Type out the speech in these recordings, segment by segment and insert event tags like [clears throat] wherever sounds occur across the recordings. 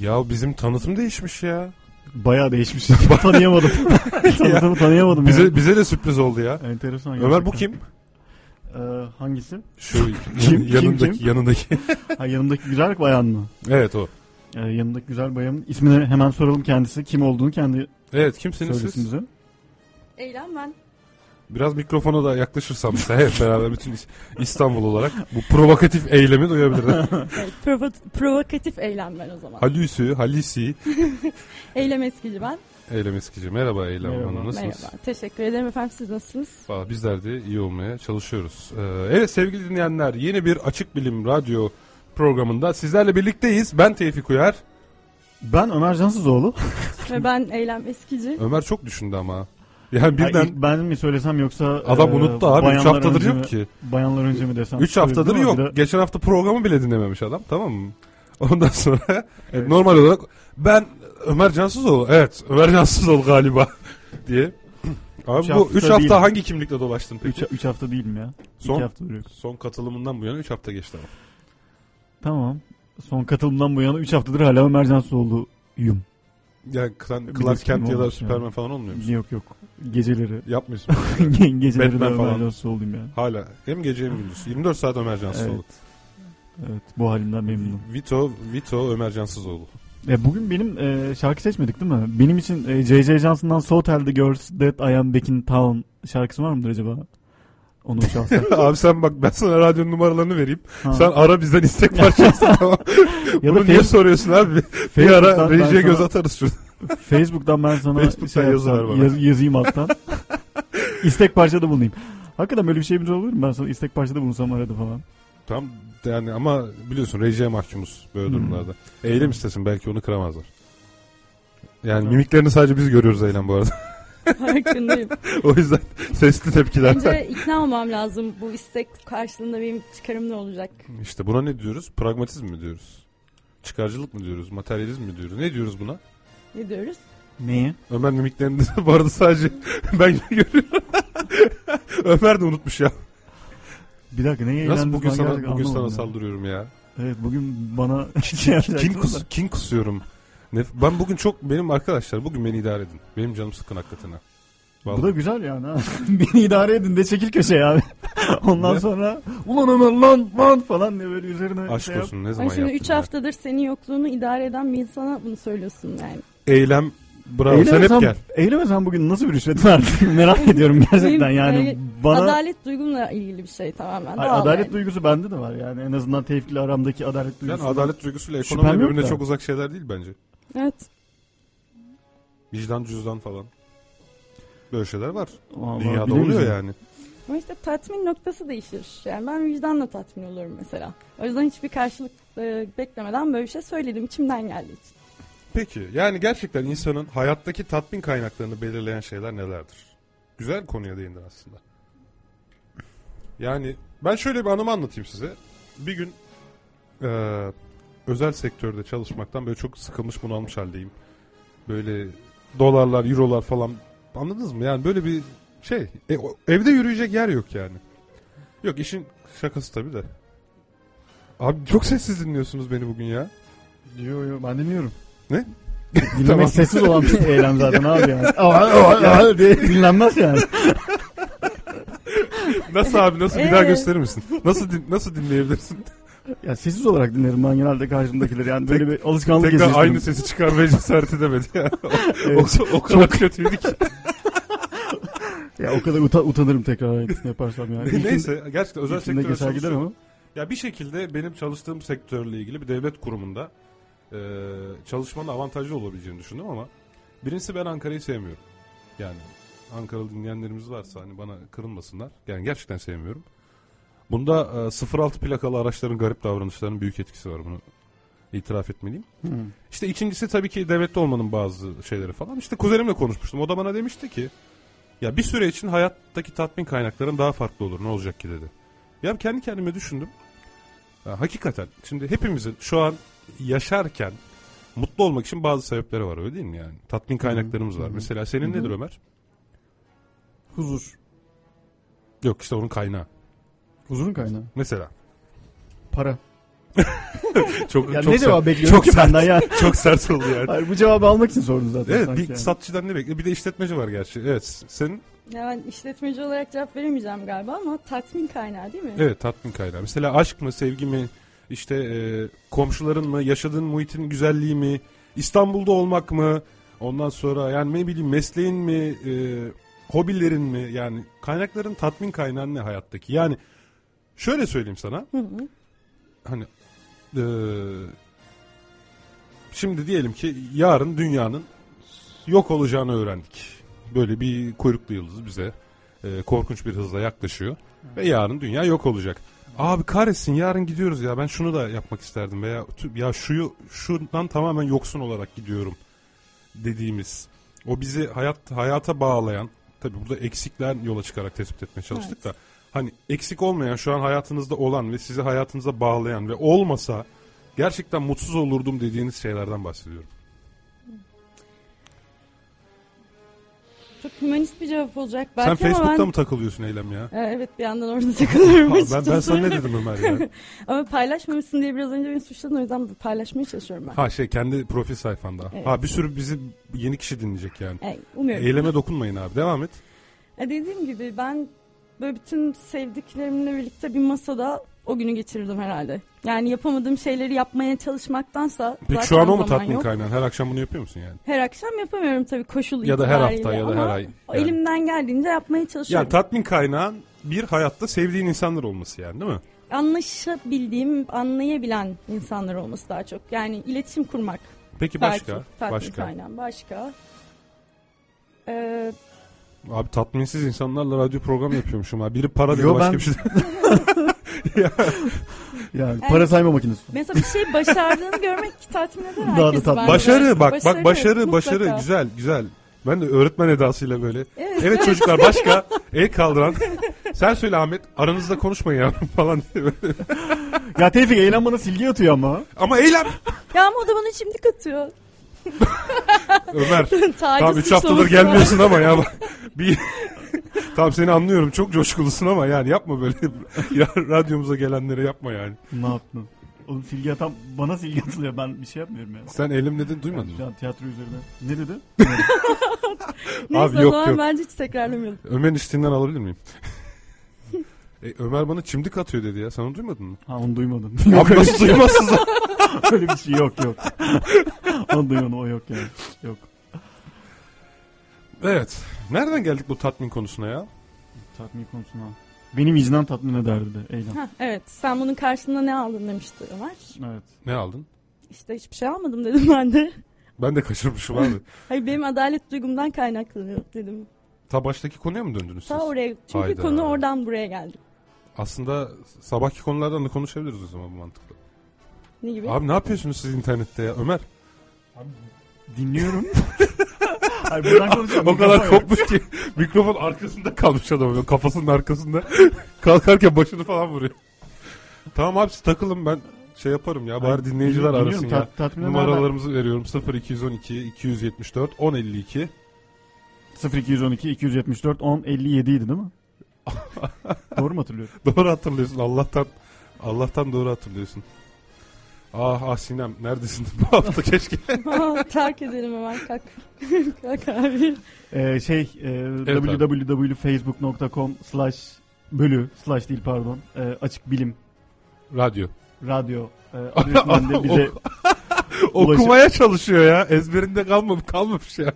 Ya bizim tanıtım değişmiş ya. Bayağı değişmiş. [laughs] tanıyamadım. [laughs] Tanıtımı tanıyamadım. Bize ya. bize de sürpriz oldu ya. Enteresan. Ömer bu gerçekten. kim? Ee, hangisi? Şu [laughs] Kim, kim, yanındaki kim? yanındaki. Ha, yanındaki güzel bayan mı? evet o. Ee, yanındaki güzel bayanın ismini hemen soralım kendisi. Kim olduğunu kendi Evet kimsiniz siz? bize. Eylem ben. Biraz mikrofona da yaklaşırsam işte hep beraber bütün İs- İstanbul olarak bu provokatif eylemi duyabilirler. [laughs] Evet, provo- provokatif eylem ben o zaman. Halüsü, Halisi, [laughs] Eylem eskici ben. Eylem Eskici. Merhaba Eylem Merhaba. Hanım nasılsınız? Merhaba. Teşekkür ederim efendim. Siz nasılsınız? Valla bizler de iyi olmaya çalışıyoruz. Ee, evet sevgili dinleyenler yeni bir Açık Bilim Radyo programında sizlerle birlikteyiz. Ben Tevfik Uyar. Ben Ömer Cansızoğlu. Ve ben Eylem eskici. Ömer çok düşündü ama. Yani Ay, birden ilk ben mi söylesem yoksa adam e, unuttu abi. 3 bayanlar haftadır yok mi- ki. Bayanlar önce mi desem? 3 haftadır yok. de- Geçen hafta programı bile dinlememiş adam tamam mı? [laughs] Ondan sonra [laughs] evet, normal olarak ben Ömer Cansızoğlu evet Ömer Cansızoğlu galiba [laughs] diye. Abi Üç bu hafta 3 hafta değil. hangi kimlikle dolaştın peki? 3 hafta değilim ya. Son- 2 haftadır yok. Son katılımından bu yana 3 hafta geçti ama. Tamam. Son katılımdan bu yana 3 haftadır hala Ömer Cansızoğlu'yum. Yani Clark, Kent ya da Superman yani. falan olmuyor musun? Yok yok. Geceleri. Yapmıyorsun. [laughs] Geceleri de Batman Ömer falan. Cansızoğlu'yum yani. Hala. Hem gece hem gündüz. 24 saat Ömer Cansızoğlu. Evet. Evet bu halimden memnunum. Vito, Vito Ömer Cansızoğlu. E, bugün benim e, şarkı seçmedik değil mi? Benim için e, J.J. Johnson'dan So Tell the Girls That I Am Back in Town şarkısı var mıdır acaba? Onu çalsak. [laughs] Abi sen bak ben sana radyonun numaralarını vereyim. Ha. Sen ara bizden istek parçası [laughs] tamam. ya Bunu da niye soruyorsun abi? Bir ara rejiye göz atarız şurada. Facebook'tan ben sana Facebook'tan şey yapsam, bana. yaz- yazayım alttan. istek parçada bulunayım. Hakikaten böyle bir şeyimiz olur mu? Ben sana istek parçada bulunsam arada falan. Tam yani ama biliyorsun rejiye mahkumuz böyle Hmm. durumlarda. Eylem istesin belki onu kıramazlar. Yani Tamam. mimiklerini sadece biz görüyoruz Eylem bu arada. [laughs] Farkındayım. [laughs] o yüzden sesli tepkiler. Önce ikna olmam lazım. Bu istek karşılığında benim çıkarım ne olacak? İşte buna ne diyoruz? Pragmatizm mi diyoruz? Çıkarcılık mı diyoruz? Materyalizm mi diyoruz? Ne diyoruz buna? Ne diyoruz? Neye? Ömer mimiklerinde bu arada sadece [laughs] ben görüyorum. [laughs] Ömer de unutmuş ya. Bir dakika neye Nasıl eğlendiniz bugün ben sana gerçekten bugün sana anlamadım ya. saldırıyorum ya? Evet bugün bana [laughs] şey yapacaktınız kus, da. kin kusuyorum. Ben bugün çok benim arkadaşlar bugün beni idare edin. Benim canım sıkın hakikaten ha. Bu Vallahi. da güzel yani ha. Beni idare edin de çekil köşeye abi. Ondan Ne? sonra ulan Ömer lan lan falan diye böyle üzerine Aşk şey yap. olsun ne Ay zaman şimdi yaptın 3 ya? haftadır senin yokluğunu idare eden bir insana bunu söylüyorsun yani. Eylem bravo Eyleme sen hep sen- gel. Eyleme sen bugün nasıl bir rüşvet [laughs] verdin merak ediyorum gerçekten yani bana Adalet duygumla ilgili bir şey tamamen. Ay, Doğal adalet yani. duygusu bende de var yani en azından tevfikle aramdaki adalet Yani duygusu. adalet duygusuyla Şüphem ekonomi yok birbirine da. çok uzak şeyler değil bence. Evet. Vicdan cüzdan falan. Böyle şeyler var. Vallahi Dünyada oluyor ya. yani. Ama işte tatmin noktası değişir. Yani ben vicdanla tatmin olurum mesela. O yüzden hiçbir karşılık e, beklemeden böyle bir şey söyledim. içimden geldiği için. Peki yani gerçekten insanın hayattaki tatmin kaynaklarını belirleyen şeyler nelerdir? Güzel konuya değindin aslında. Yani ben şöyle bir anımı anlatayım size. Bir gün eee, özel sektörde çalışmaktan böyle çok sıkılmış bunalmış haldeyim. Böyle dolarlar, eurolar falan anladınız mı? Yani böyle bir şey. E, evde yürüyecek yer yok yani. Yok işin şakası tabii de. Abi çok sessiz dinliyorsunuz beni bugün ya. Yo yo ben dinliyorum. Ne? Dinlemek Tamam. sessiz olan bir eylem zaten abi yani. [laughs] Aa, diye dinlenmez yani. [laughs] Nasıl abi nasıl bir daha Ee? gösterir misin? Nasıl din- nasıl dinleyebilirsin? Ya sessiz olarak dinlerim ben genelde karşımdakileri yani böyle bir alışkanlık Tekrar geçiştirdim. aynı sesi çıkarmaya cesaret edemedi yani. [laughs] o, Evet. o, o kadar kötüydü ki. Ya o kadar uta- utanırım tekrar aynısını yaparsam yani. İlkin- Neyse gerçekten özel sektörde geçer gider ama. Ya bir şekilde benim çalıştığım sektörle ilgili bir devlet kurumunda e, çalışmanın avantajlı olabileceğini düşündüm ama birincisi ben Ankara'yı sevmiyorum. Yani Ankaralı dinleyenlerimiz varsa hani bana kırılmasınlar. Yani gerçekten sevmiyorum. Bunda e, 06 plakalı araçların garip davranışlarının büyük etkisi var bunu itiraf etmeliyim. Hı. İşte ikincisi tabii ki devlette olmanın bazı şeyleri falan. İşte kuzenimle konuşmuştum. O da bana demişti ki ya bir süre için hayattaki tatmin kaynakların daha farklı olur. Ne olacak ki dedi. Ya kendi kendime düşündüm. Ya hakikaten şimdi hepimizin şu an yaşarken mutlu olmak için bazı sebepleri var öyle değil mi yani? Tatmin kaynaklarımız var. hı. Mesela senin Hı hı. nedir Ömer? Huzur. Yok işte onun kaynağı. Huzurun kaynağı. Mesela. Para. [laughs] Çok Ya çok ne sert- cevap bekliyorum çok ki sert. senden ya? [laughs] Çok sert oldu yani. Hayır bu cevabı almak için sordun zaten Evet bir yani. satçıdan ne bekliyor? Bir de işletmeci var gerçi. Evet senin Ya ben işletmeci olarak cevap veremeyeceğim galiba ama tatmin kaynağı değil mi? evet tatmin kaynağı. Mesela aşk mı sevgi mi işte e, komşuların mı yaşadığın muhitin güzelliği mi İstanbul'da olmak mı ondan sonra yani ne bileyim mesleğin mi e, hobilerin mi yani kaynakların tatmin kaynağı ne hayattaki yani şöyle söyleyeyim sana Hı hı. hani e, şimdi diyelim ki yarın dünyanın yok olacağını öğrendik. Böyle bir kuyruklu yıldız bize e, korkunç bir hızla yaklaşıyor ve yarın dünya yok olacak. Abi kahretsin yarın gidiyoruz ya ben şunu da yapmak isterdim veya ya şuyu şundan tamamen yoksun olarak gidiyorum dediğimiz o bizi hayat hayata bağlayan tabi burada eksikler yola çıkarak tespit etmeye çalıştık da hani eksik olmayan şu an hayatınızda olan ve sizi hayatınıza bağlayan ve olmasa gerçekten mutsuz olurdum dediğiniz şeylerden bahsediyorum. Çok hümanist bir cevap olacak Sen belki ama Facebook'ta ben... mı takılıyorsun Eylem ya? Ee, Evet bir yandan orada [laughs] takılıyorum Ha, ben, ben sana ne dedim Ömer ya? [laughs] Ama paylaşmamışsın diye biraz önce beni suçladın o yüzden paylaşmaya çalışıyorum ben. Ha şey kendi profil sayfanda. Evet. Ha bir sürü bizi yeni kişi dinleyecek yani. Ee, umuyorum. Eyleme dokunmayın abi. Devam et. Ya dediğim gibi ben böyle bütün sevdiklerimle birlikte bir masada o günü geçirirdim herhalde. Yani yapamadığım şeyleri yapmaya çalışmaktansa Peki zaten şu an o mu zaman tatmin yok. kaynağın? Her akşam bunu yapıyor musun yani? Her akşam yapamıyorum tabii koşul Ya da her hafta ya da ama her ay. Yani. Elimden geldiğince yapmaya çalışıyorum. Yani tatmin kaynağın bir hayatta sevdiğin insanlar olması yani değil mi? Anlaşabildiğim, anlayabilen insanlar olması daha çok. Yani iletişim kurmak. Peki belki başka? tatmin Başka. kaynağım. Başka. Ee, Abi tatminsiz insanlarla radyo program yapıyormuşum ha. Biri para dedi Yo, başka ben- bir şey. [laughs] Yani para sayma makinesi. mesela bir şey başardığını görmek tatmin eder Daha da tatmin. başarı bak bak başarı mutlaka. başarı güzel güzel. Ben de öğretmen edasıyla böyle. Evet. Evet çocuklar başka el kaldıran. Sen söyle Ahmet aranızda konuşmayın yavrum [laughs] falan diye böyle. Ya Tevfik eylem bana silgi atıyor ama. Ama eylem. Ya ama o da bana şimdi katıyor. [laughs] Ömer [laughs] Tamam 3 haftadır gelmiyorsun ama ya bir [laughs] Tamam seni anlıyorum çok coşkulusun ama yani yapma böyle ya, radyomuza gelenlere yapma yani. Ne yaptın? Oğlum silgi atan bana silgi atılıyor. Ben bir şey yapmıyorum ya. Sen elim dedin duymadın Şu mı? an tiyatro üzerine. Ne dedi? Neyse Abi o yok, zaman yok. bence hiç tekrarlamayalım. Ömer'in istiğinden alabilir miyim? E, Ömer bana çimdik atıyor dedi ya. Sen onu duymadın mı? ha onu duymadın. Abi nasıl duymazsın? [laughs] Öyle bir şey yok yok. [laughs] onu duymadım o yok yani. Yok. Evet. Nereden geldik bu tatmin konusuna ya? Tatmin konusuna. Benim vicdan tatmin ederdi de eylem. Heh, evet sen bunun karşılığında ne aldın demişti Ömer. Evet. Ne aldın? İşte hiçbir şey almadım dedim [laughs] ben de. Ben de kaçırmışım abi. Hayır benim adalet duygumdan kaynaklanıyor dedim. Ta baştaki konuya mı döndünüz siz? Ta oraya çünkü Hayda. konu oradan buraya geldi. Aslında sabahki konulardan da konuşabiliriz o zaman bu mantıkla. Ne gibi? Abi ne yapıyorsunuz siz internette ya? Ömer Dinliyorum. [laughs] Hayır buradan konuşuyorum. o kadar yok. kopmuş ki mikrofon arkasında kalmış adam kafasının arkasında [laughs] kalkarken başını falan vuruyor. Tamam abi siz takılın ben şey yaparım ya bari dinleyiciler dinliyorum, arasın ya. tat- Numaralarımızı veriyorum 0212 274 1052. 0212 274 10 57 idi değil mi? [laughs] Doğru mu hatırlıyorum? Doğru hatırlıyorsun Allah'tan Allah'tan doğru hatırlıyorsun. Ah ah Sinem neredesin [laughs] bu hafta keşke. Aa, [laughs] Terk edelim hemen kalk. [laughs] kalk abi. Ee, şey e, www.facebook.com slash bölü slash değil pardon e, açık bilim Radyo. radyo e, adresinden de bize Okumaya çalışıyor ya. Ezberinde kalmamış, kalmamış yani.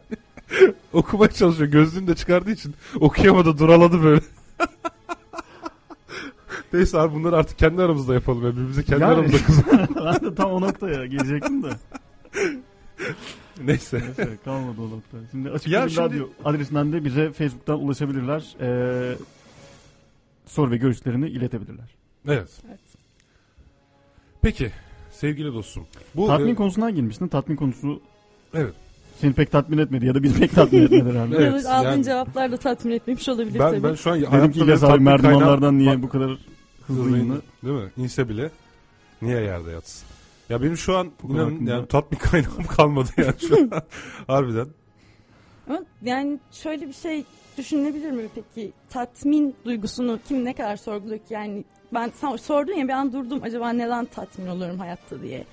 Okumaya çalışıyor. Gözlüğünü de çıkardığı için okuyamadı duraladı böyle. Neyse abi bunları artık kendi aramızda yapalım. ya. Birbirimize kendi Yani- aramızda kızalım. [laughs] ben de tam o noktaya gelecektim de. [laughs] Neyse. Neyse kalmadı o nokta. Şimdi açık Ya şimdi- radyo adresinden de bize Facebook'tan ulaşabilirler. E, soru ve görüşlerini iletebilirler. Evet. Evet. Peki sevgili dostum. Bu tatmin e, konusundan girmiştin. Tatmin konusu Evet. seni pek tatmin etmedi ya da bizi pek tatmin etmedi herhalde. [laughs] Evet, Evet, aldığın yani- cevaplar da tatmin etmemiş olabilir ben tabii. ben şu an Dedim ki İlyas abi merdivenlerden niye Bak, bu kadar hızlı Değil mi? İnse bile niye yerde yatsın? Ya benim şu an Bu inanın hakkında- yani tatmin [laughs] kaynağım kalmadı yani şu an. [laughs] Harbiden. Ama yani şöyle bir şey düşünülebilir mi peki? Tatmin duygusunu kim ne kadar sorguluyor ki? Yani ben sen sordun ya bir an durdum acaba neden tatmin oluyorum hayatta diye.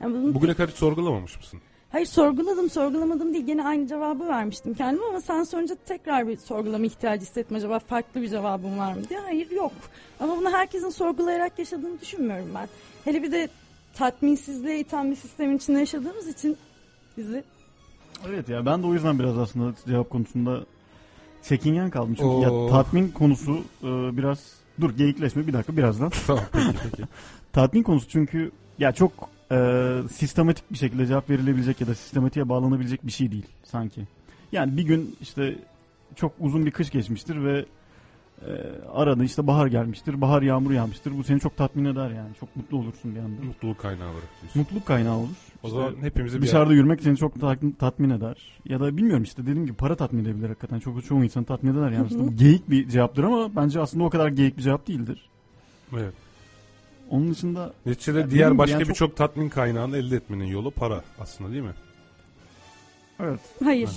Yani bunun Bugüne kadar hiç sorgulamamış mısın? Hayır sorguladım sorgulamadım değil gene aynı cevabı vermiştim kendime ama sen sorunca tekrar bir sorgulama ihtiyacı hissettim acaba farklı bir cevabım var mı diye. Hayır yok ama bunu herkesin sorgulayarak yaşadığını düşünmüyorum ben. Hele bir de tatminsizliğe iten bir sistemin içinde yaşadığımız için bizi Evet ya ben de o yüzden biraz aslında cevap konusunda çekingen kaldım. Çünkü Oo. ya tatmin konusu e, biraz dur geyikleşme bir dakika birazdan. [laughs] tamam peki peki. [laughs] tatmin konusu çünkü ya çok e, sistematik bir şekilde cevap verilebilecek ya da sistematiğe bağlanabilecek bir şey değil sanki. Yani bir gün işte çok uzun bir kış geçmiştir ve e, arada işte bahar gelmiştir, bahar yağmur yağmıştır. Bu seni çok tatmin eder yani. Çok mutlu olursun bir anda. Mutluluk kaynağı diyorsun. Mutluluk kaynağı olur. O İşte zaman hepimize bir dışarıda yürümek seni çok tatmin, eder. Ya da bilmiyorum işte dediğim gibi para tatmin edebilir hakikaten. Çok çoğu insanı tatmin eder yani. Hı hı. Aslında bu geyik bir cevaptır ama bence aslında o kadar geyik bir cevap değildir. Evet. Onun dışında Neticede Ya diğer başka yani çok- birçok tatmin kaynağını elde etmenin yolu para aslında değil mi? evet hayır.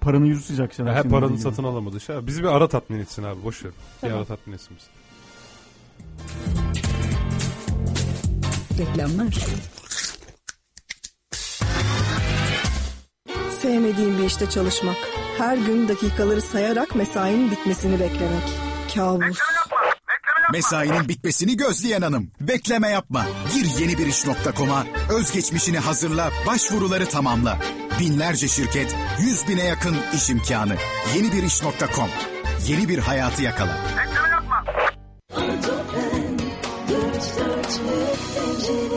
paranın yüzü sıcak şeyler. Her gibi. satın alamadığı şey. Bizi bir ara tatmin etsin abi boş ver. Bir Tamam. ara tatmin etsin bizi. Reklamlar. Sevmediğim bir işte çalışmak. Her gün dakikaları sayarak mesainin bitmesini beklemek. Kabus. Mesainin bitmesini gözleyen hanım. Bekleme yapma. Gir yeni bir iş.com'a. Özgeçmişini hazırla, başvuruları tamamla. Binlerce şirket, yüz bine yakın iş imkanı. Yeni bir iş.com. Yeni bir hayatı yakala.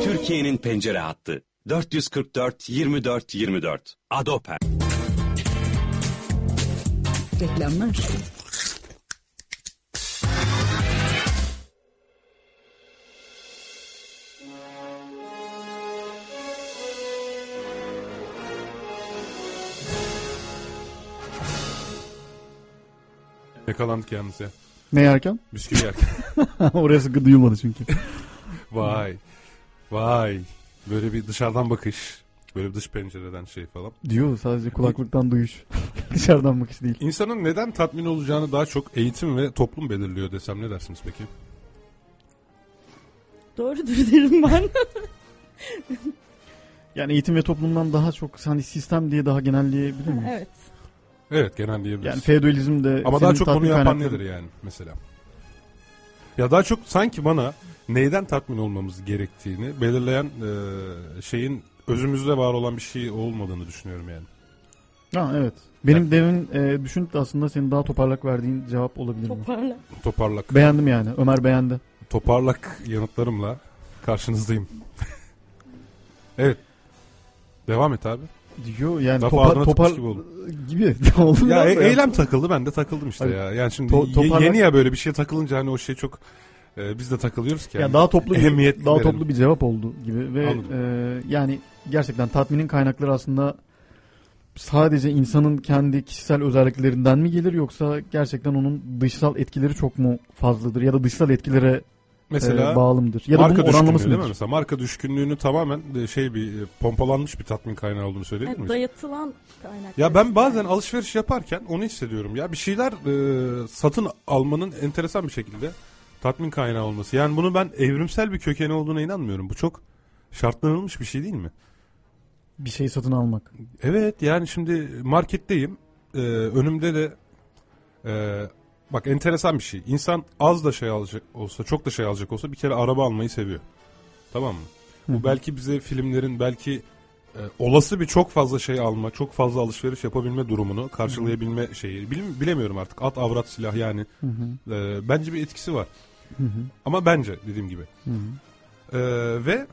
Türkiye'nin pencere hattı 444 24 24 Adoper. Reklamlar. Yakalandık yalnız ya. Ne yerken? Bisküvi yerken. [laughs] Orası duyulmadı çünkü. [laughs] Vay. Vay. Böyle bir dışarıdan bakış. Böyle bir dış pencereden şey falan. Diyor sadece kulaklıktan duyuş. [laughs] Dışarıdan bakış değil. İnsanın neden tatmin olacağını daha çok eğitim ve toplum belirliyor desem ne dersiniz peki? Doğrudur derim ben. Yani eğitim ve toplumdan daha çok hani sistem diye daha genelleyebilir miyiz? evet. Evet genel diyebiliriz. Yani feodalizm de Ama senin daha çok bunu yapan kaynakları- nedir yani mesela? Ya daha çok sanki bana neyden tatmin olmamız gerektiğini belirleyen e, şeyin özümüzde var olan bir şey olmadığını düşünüyorum yani. Ha evet. Benim demin e, düşünüp de aslında senin daha toparlak verdiğin cevap olabilir mi? Toparla. Toparlak Beğendim yani. Ömer beğendi. toparlak yanıtlarımla karşınızdayım. [laughs] evet. Devam et abi. Diyor yani Laf topar, topar gibi [laughs] oldu. Ya e- da eylem takıldı ben de takıldım işte Hani ya. Yani şimdi to- toparlak- yeni ya böyle bir şeye takılınca hani o şey çok e, biz de takılıyoruz ki. Ya yani. daha toplu bir, daha toplu bir cevap oldu gibi ve Anladım. e, yani gerçekten tatminin kaynakları aslında sadece insanın kendi kişisel özelliklerinden mi gelir yoksa gerçekten onun dışsal etkileri çok mu fazladır ya da dışsal etkilere Mesela e, bağlı mıdır? Ya da marka düşkünlüğü oranlaması değil mi? Mesela marka düşkünlüğünü tamamen de şey bir e, pompalanmış bir tatmin kaynağı olduğunu söyleyebilir Yani miyiz? dayatılan kaynak. Ya ben bazen alışveriş yaparken onu hissediyorum ya bir şeyler e, satın almanın enteresan bir şekilde tatmin kaynağı olması. Yani bunu ben evrimsel bir kökeni olduğuna inanmıyorum. Bu çok şartlanılmış bir şey değil mi? Bir şey satın almak. Evet yani şimdi marketteyim. E, önümde de e, bak enteresan bir şey. İnsan az da şey alacak olsa, çok da şey alacak olsa bir kere araba almayı seviyor. Tamam mı? Hı. Bu belki bize filmlerin belki e, olası bir çok fazla şey alma, çok fazla alışveriş yapabilme durumunu karşılayabilme şeyi. Bilim- bilemiyorum artık. At, avrat, silah yani. Hı hı. E, bence bir etkisi var. Hı hı. Ama bence dediğim gibi. Hı hı. E, ve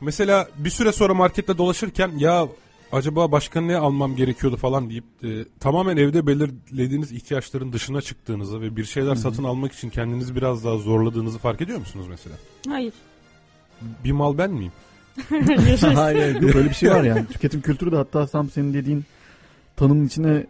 mesela bir süre sonra markette dolaşırken ya acaba başka ne almam gerekiyordu falan deyip e, tamamen evde belirlediğiniz ihtiyaçların dışına çıktığınızı ve bir şeyler hı. satın almak için kendinizi biraz daha zorladığınızı fark ediyor musunuz mesela? Hayır. Bir mal ben miyim? [laughs] Hayır, yok, öyle bir şey var yani. Tüketim kültürü de hatta Sam senin dediğin tanımın içine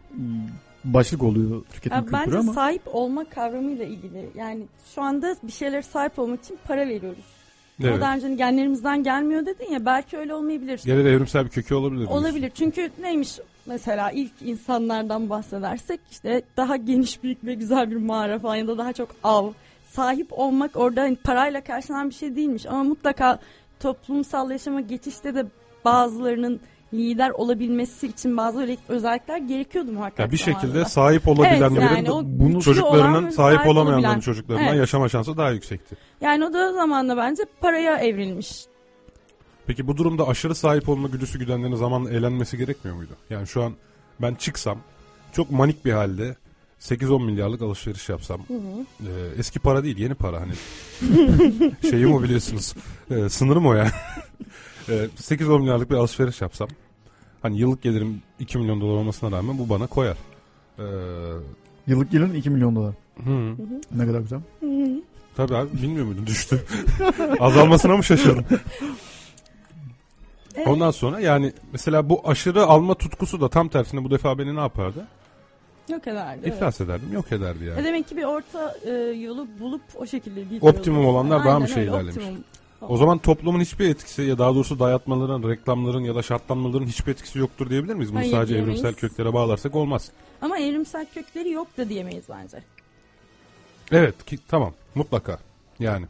başlık oluyor tüketim Ya kültürü bence ama. sahip olma kavramıyla ilgili. Yani şu anda bir şeylere sahip olmak için para veriyoruz. Evet. Daha önce hani genlerimizden gelmiyor dedin ya belki öyle olmayabilir. Gene de evrimsel bir kökü olabilir. Olabilir çünkü neymiş mesela ilk insanlardan bahsedersek işte daha geniş büyük ve güzel bir mağara falan ya da daha çok av sahip olmak orada hani parayla karşılanan bir şey değilmiş ama mutlaka toplumsal yaşama geçişte de bazılarının lider olabilmesi için bazı öyle özellikler gerekiyordu muhakkak Ya bir şekilde zamanında. sahip olabilenlerin Evet, yani bunu çocuklarının olan, sahip, olamayanların çocuklarından Evet. yaşama şansı daha yüksekti. Yani o da zamanla bence paraya evrilmiş. Peki bu durumda aşırı sahip olma güdüsü güdenlerin zamanla eğlenmesi gerekmiyor muydu? Yani şu an ben çıksam çok manik bir halde 8-10 milyarlık alışveriş yapsam e, eski para değil yeni para hani [laughs] şeyi mi biliyorsunuz e, sınırım o yani e, 8-10 milyarlık bir alışveriş yapsam hani yıllık gelirim 2 milyon dolar olmasına rağmen bu bana koyar. E, Yıllık gelirin 2 milyon dolar. hı, Ne kadar güzel. tabii abi bilmiyor muydun düştü. [laughs] Azalmasına mı şaşırdın? Evet. Ondan sonra yani mesela bu aşırı alma tutkusu da tam tersine bu defa beni ne yapardı? Yok ederdi. evet. İflas ederdim, yok ederdi E yani. demek ki bir orta e, yolu bulup o şekilde gidiyoruz. Optimum olanlar daha mı şey ilerlemiş? optimum. O zaman toplumun hiçbir etkisi ya daha doğrusu dayatmaların, reklamların ya da şartlanmaların hiçbir etkisi yoktur diyebilir miyiz? Bunu Hayır, sadece diyemeyiz. evrimsel köklere bağlarsak olmaz. Ama evrimsel kökleri yok da diyemeyiz bence. Evet ki tamam mutlaka yani.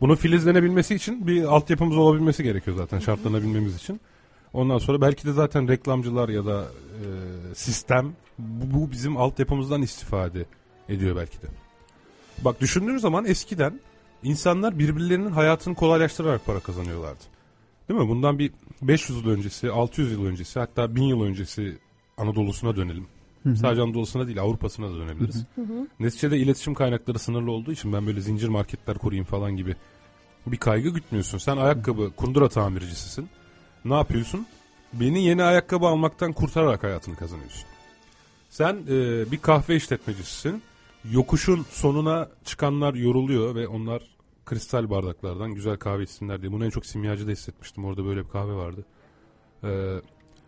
Bunun filizlenebilmesi için bir altyapımız olabilmesi gerekiyor zaten şartlanabilmemiz için. Ondan sonra belki de zaten reklamcılar ya da e, sistem bu, bu bizim altyapımızdan istifade ediyor belki de. Bak düşündüğün zaman eskiden insanlar birbirlerinin hayatını kolaylaştırarak para kazanıyorlardı. Değil mi? Bundan bir 500 yıl öncesi, 600 yıl öncesi hatta 1000 yıl öncesi Anadolu'suna dönelim. Sadece Anadolu'suna değil Avrupa'sına da dönebiliriz. Neticede iletişim kaynakları sınırlı olduğu için ben böyle zincir marketler kurayım falan gibi bir kaygı gütmüyorsun. Sen ayakkabı kundura tamircisisin. Ne yapıyorsun? Beni yeni ayakkabı almaktan kurtararak hayatını kazanıyorsun. Sen e, bir kahve işletmecisisin. Yokuşun sonuna çıkanlar yoruluyor ve onlar kristal bardaklardan güzel kahve içsinler diye. Bunu en çok simyacıda hissetmiştim. Orada böyle bir kahve vardı. E,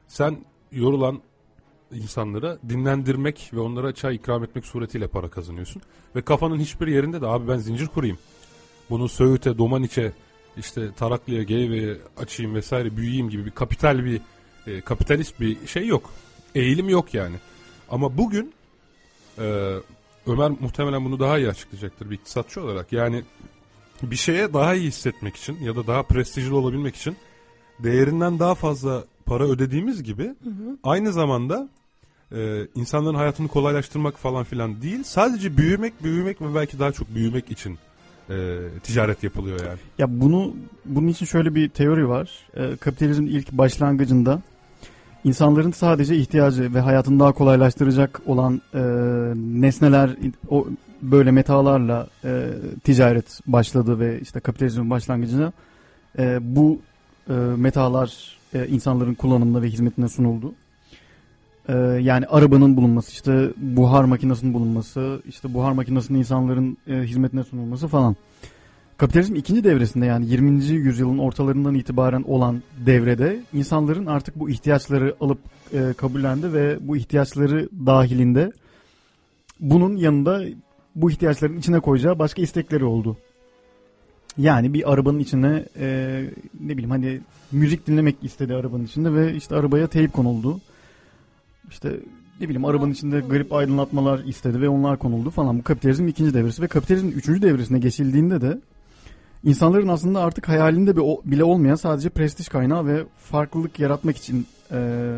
sen yorulan insanları dinlendirmek ve onlara çay ikram etmek suretiyle para kazanıyorsun. Ve kafanın hiçbir yerinde de abi ben zincir kurayım. Bunu Söğüt'e, Domaniç'e, işte Taraklı'ya, Geyve'ye açayım vesaire büyüyeyim gibi bir kapital bir e, kapitalist bir şey yok. Eğilim yok yani. Ama bugün e, Ömer muhtemelen bunu daha iyi açıklayacaktır bir iktisatçı olarak. Yani bir şeye daha iyi hissetmek için ya da daha prestijli olabilmek için değerinden daha fazla para ödediğimiz gibi aynı zamanda e, insanların hayatını kolaylaştırmak falan filan değil. Sadece büyümek, büyümek ve belki daha çok büyümek için e, ticaret yapılıyor yani. Ya bunu bunun için şöyle bir teori var. Ee, kapitalizmin ilk başlangıcında insanların sadece ihtiyacı ve hayatını daha kolaylaştıracak olan e, nesneler o böyle metalarla e, ticaret başladı ve işte kapitalizmin başlangıcında e, bu e, metalar e, insanların kullanımına ve hizmetine sunuldu. E, yani arabanın bulunması, işte buhar makinesinin bulunması, işte buhar makinesinin insanların e, hizmetine sunulması falan. Kapitalizm ikinci devresinde yani 20. yüzyılın ortalarından itibaren olan devrede insanların artık bu ihtiyaçları alıp e, kabullendi ve bu ihtiyaçları dahilinde bunun yanında bu ihtiyaçların içine koyacağı başka istekleri oldu. Yani bir arabanın içine e, ne bileyim hani müzik dinlemek istedi arabanın içinde ve işte arabaya teyp konuldu. İşte ne bileyim arabanın içinde garip aydınlatmalar istedi ve onlar konuldu falan. Bu kapitalizmin ikinci devresi ve kapitalizmin üçüncü devresine geçildiğinde de insanların aslında artık hayalinde bile olmayan sadece prestij kaynağı ve farklılık yaratmak için e,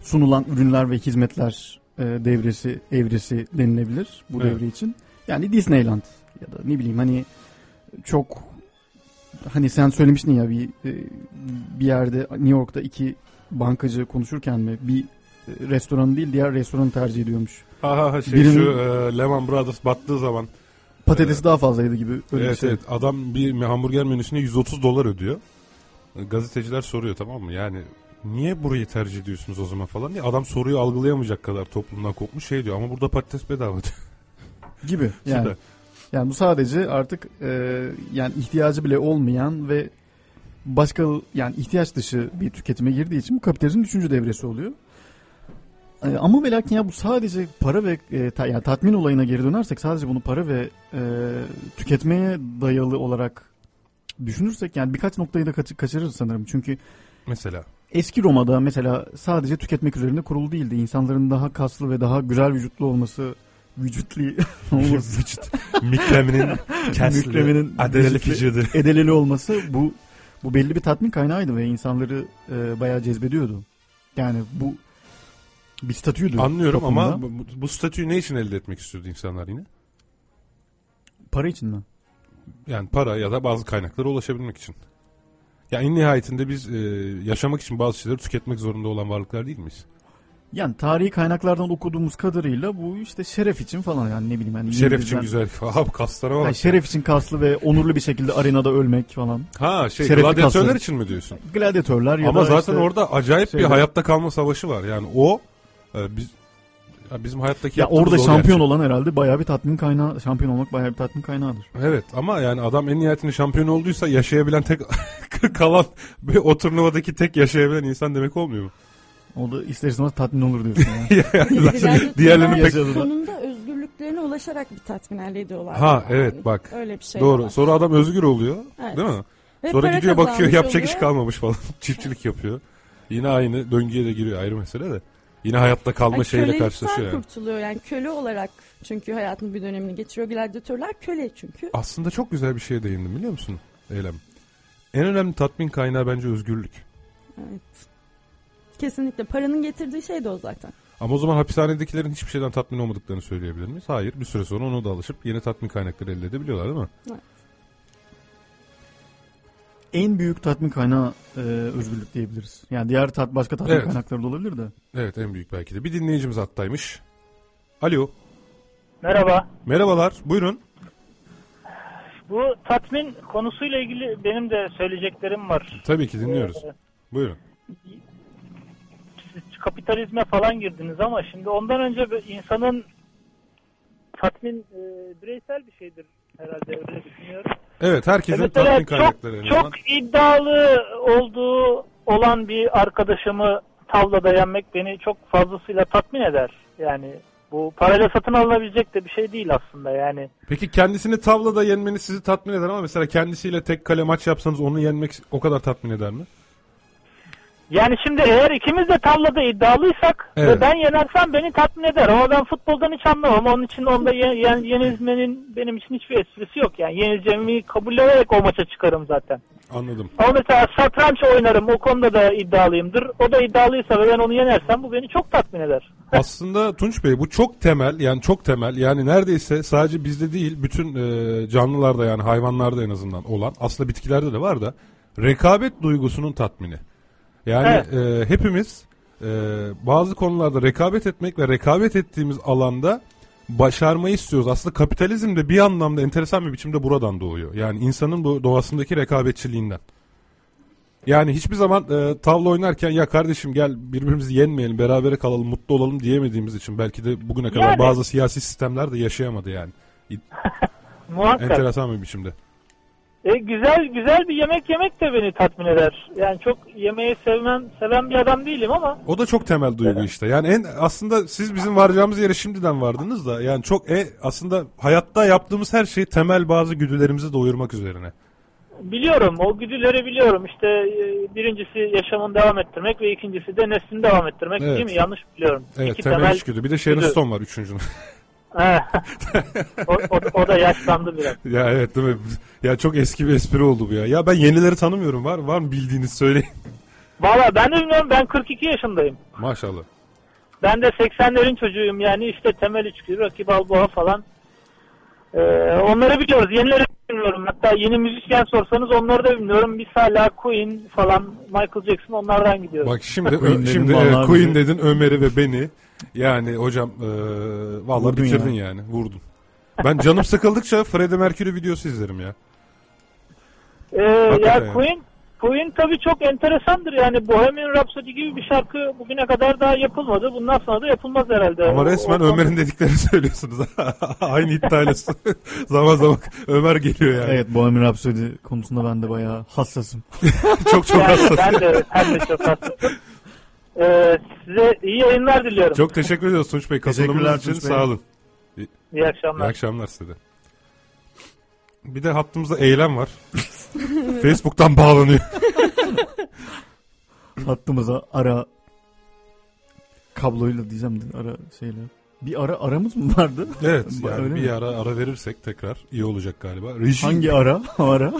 sunulan ürünler ve hizmetler e, devresi evresi denilebilir bu Evet. devre için. Yani Disneyland ya da ne bileyim hani çok hani sen söylemiştin ya bir e, bir yerde New York'ta iki bankacı konuşurken mi bir e, restoran değil diğer restoranı tercih ediyormuş. Aha şey Birinin- şu e, Lehman Brothers battığı zaman Patatesi daha fazlaydı gibi öyle evet, şey. evet adam bir hamburger menüsüne 130 dolar ödüyor. E, Gazeteciler soruyor tamam mı? Yani niye burayı tercih ediyorsunuz o zaman falan diye. Adam soruyu algılayamayacak kadar toplumdan kopmuş şey diyor ama burada patates bedava diyor. [laughs] gibi. Yani yani bu sadece artık e, yani ihtiyacı bile olmayan ve başka yani ihtiyaç dışı bir tüketime girdiği için bu kapitalizmin üçüncü devresi oluyor. E, ama ve lakin ya bu sadece para ve e, ta- yani tatmin olayına geri dönersek sadece bunu para ve e, tüketmeye dayalı olarak düşünürsek yani birkaç noktayı da kaç- kaçırırız sanırım. Çünkü Mesela eski Roma'da mesela sadece tüketmek üzerine kurulu değildi. İnsanların daha kaslı ve daha güzel vücutlu olması, vücutlu [laughs] olması, Vücut mikleminin [laughs] kesli, Mükremenin adeleli vücudu. [laughs] edeleli olması bu bu belli bir tatmin kaynağıydı ve insanları e, bayağı cezbediyordu. Yani bu bir statüydü. Anlıyorum toplumda. ama bu, bu statüyü ne için elde etmek istiyordu insanlar yine? para için mi? Yani para ya da bazı kaynaklara ulaşabilmek için. Ya en nihayetinde biz e, yaşamak için bazı şeyleri tüketmek zorunda olan varlıklar değil miyiz? Yani tarihi kaynaklardan okuduğumuz kadarıyla bu işte şeref için falan yani ne bileyim yani Şeref için güzel. [laughs] Abi kaslara bak. Yani şeref için kaslı ve onurlu bir şekilde arenada ölmek falan. Ha şey Şerefli gladyatörler kasları. için mi diyorsun? Gladyatörler ya Ama da zaten işte- orada acayip bir şeyler. hayatta kalma savaşı var. Yani o e, biz ya bizim hayattaki ya orada şampiyon olan herhalde bayağı bir tatmin kaynağı, şampiyon olmak bayağı bir tatmin kaynağıdır. Evet ama yani adam en nihayetinde şampiyon olduysa yaşayabilen tek [laughs] [laughs] kalan ve o turnuvadaki tek yaşayabilen insan demek olmuyor mu? O da ister istemez tatmin olur diyorsun yani. Yani diğerlerini pek sonunda özgürlüklerine ulaşarak bir tatmin elde ediyorlar. Ha Yani. evet bak. Öyle bir şey Doğru. var. Sonra adam özgür oluyor. Evet. Değil mi? Ve Sonra gidiyor bakıyor yapacak iş oluyor. kalmamış falan. [laughs] Çiftçilik yapıyor. Yine aynı döngüye de giriyor ayrı mesele de. Yine hayatta kalma Ay, şeyle karşılaşıyor yani. kurtuluyor yani köle olarak çünkü hayatının bir dönemini geçiriyor. Gladyatörler köle çünkü. Aslında çok güzel bir şeye değindim biliyor musun Eylem? En önemli tatmin kaynağı bence özgürlük. Evet. Kesinlikle paranın getirdiği şey de o zaten. Ama o zaman hapishanedekilerin hiçbir şeyden tatmin olmadıklarını söyleyebilir miyiz? Hayır. Bir süre sonra ona da alışıp yeni tatmin kaynakları elde edebiliyorlar değil mi? en büyük tatmin kaynağı e, özgürlük diyebiliriz. Yani diğer tat, başka tatmin Evet. kaynakları da olabilir de. Evet en büyük belki de. Bir dinleyicimiz hattaymış. Alo. Merhaba. Merhabalar. Buyurun. Bu tatmin konusuyla ilgili benim de söyleyeceklerim var. Tabii ki dinliyoruz. Ee, Buyurun. Siz kapitalizme falan girdiniz ama şimdi ondan önce insanın tatmin e, bireysel bir şeydir herhalde öyle düşünüyorum. Evet herkesin Mesela tatmin kaynakları çok, çok iddialı olduğu olan bir arkadaşımı tavlada yenmek beni çok fazlasıyla tatmin eder. Yani bu parayla satın alınabilecek de bir şey değil aslında yani. Peki kendisini tavlada yenmeniz sizi tatmin eder ama mesela kendisiyle tek kale maç yapsanız onu yenmek o kadar tatmin eder mi? Yani şimdi eğer ikimiz de tavlada iddialıysak Evet. ve ben yenersem beni tatmin eder. Ama ben futboldan hiç anlamam. Onun için onda ye, yen- yenilmenin benim için hiçbir esprisi yok. Yani yenileceğimi kabullenerek o maça çıkarım zaten. Anladım. Ama mesela satranç oynarım. O konuda da iddialıyımdır. O da iddialıysa ve ben onu yenersem bu beni çok tatmin eder. [laughs] Aslında Tunç Bey bu çok temel yani çok temel yani neredeyse sadece bizde değil bütün e, canlılarda yani hayvanlarda en azından olan aslında bitkilerde de var da rekabet duygusunun tatmini. Yani e, hepimiz e, bazı konularda rekabet etmek ve rekabet ettiğimiz alanda başarmayı istiyoruz. Aslında kapitalizm de bir anlamda enteresan bir biçimde buradan doğuyor. Yani insanın bu doğasındaki rekabetçiliğinden. Yani hiçbir zaman e, tavla oynarken ya kardeşim gel birbirimizi yenmeyelim berabere kalalım mutlu olalım diyemediğimiz için belki de bugüne kadar Yani. bazı siyasi sistemler de yaşayamadı yani. [laughs] Muhakkak. Enteresan bir biçimde. E, güzel güzel bir yemek yemek de beni tatmin eder. Yani çok yemeği sevmem, seven bir adam değilim ama O da çok temel duygu işte. Yani en aslında siz bizim varacağımız yere şimdiden vardınız da yani çok e, aslında hayatta yaptığımız her şey temel bazı güdülerimizi doyurmak üzerine. Biliyorum o güdüleri biliyorum işte e, birincisi yaşamını devam ettirmek ve ikincisi de neslini devam ettirmek Evet. değil mi yanlış biliyorum. Evet İki temel, temel içgüdü. Bir de Sharon güdü. Stone var üçüncünün. O, o, o da yaşlandı biraz. ya evet değil mi? Ya çok eski bir espri oldu bu ya. Ya ben yenileri tanımıyorum. Var var mı bildiğiniz söyleyin. Valla ben de bilmiyorum ben 42 yaşındayım. Maşallah. Ben de 80'lerin çocuğuyum yani işte temel içgüdü, Rocky Balboa falan. Ee, onları biliyoruz. Yenileri bilmiyorum. Hatta yeni müzisyen sorsanız onları da bilmiyorum. Biz hala Queen falan Michael Jackson onlardan gidiyoruz. Bak şimdi [laughs] Queen şimdi evet, Queen bizi- dedin Ömer'i ve beni. Yani hocam e, vallahi Vurdun bitirdin ya. yani. Vurdun. Ben canım sıkıldıkça Freddie Mercury videosu izlerim ya. Ee, Hakikaten ya yani. Queen Queen tabii çok enteresandır yani Bohemian Rhapsody gibi bir şarkı bugüne kadar daha yapılmadı. Bundan sonra da yapılmaz herhalde. Ama resmen o- Ömer'in dediklerini [laughs] söylüyorsunuz. [laughs] Aynı iddiayla [laughs] zaman zaman Ömer geliyor yani. Evet Bohemian Rhapsody konusunda ben de bayağı hassasım. çok çok Yani hassas. ben de, ben de çok hassasım. Ee, size iyi yayınlar diliyorum. Çok teşekkür ediyoruz Tunç Bey. Katılımınız için Tunç Bey. sağ olun. İyi İyi akşamlar. akşamlar size de. Bir de hattımızda eylem var. [laughs] Facebook'tan bağlanıyor. [laughs] hattımıza ara kabloyla diyeceğim de ara şeyle. Bir ara aramız mı vardı? Evet [laughs] Öyle yani bir ara ara verirsek tekrar iyi olacak galiba. Reji, Hangi ara? ara?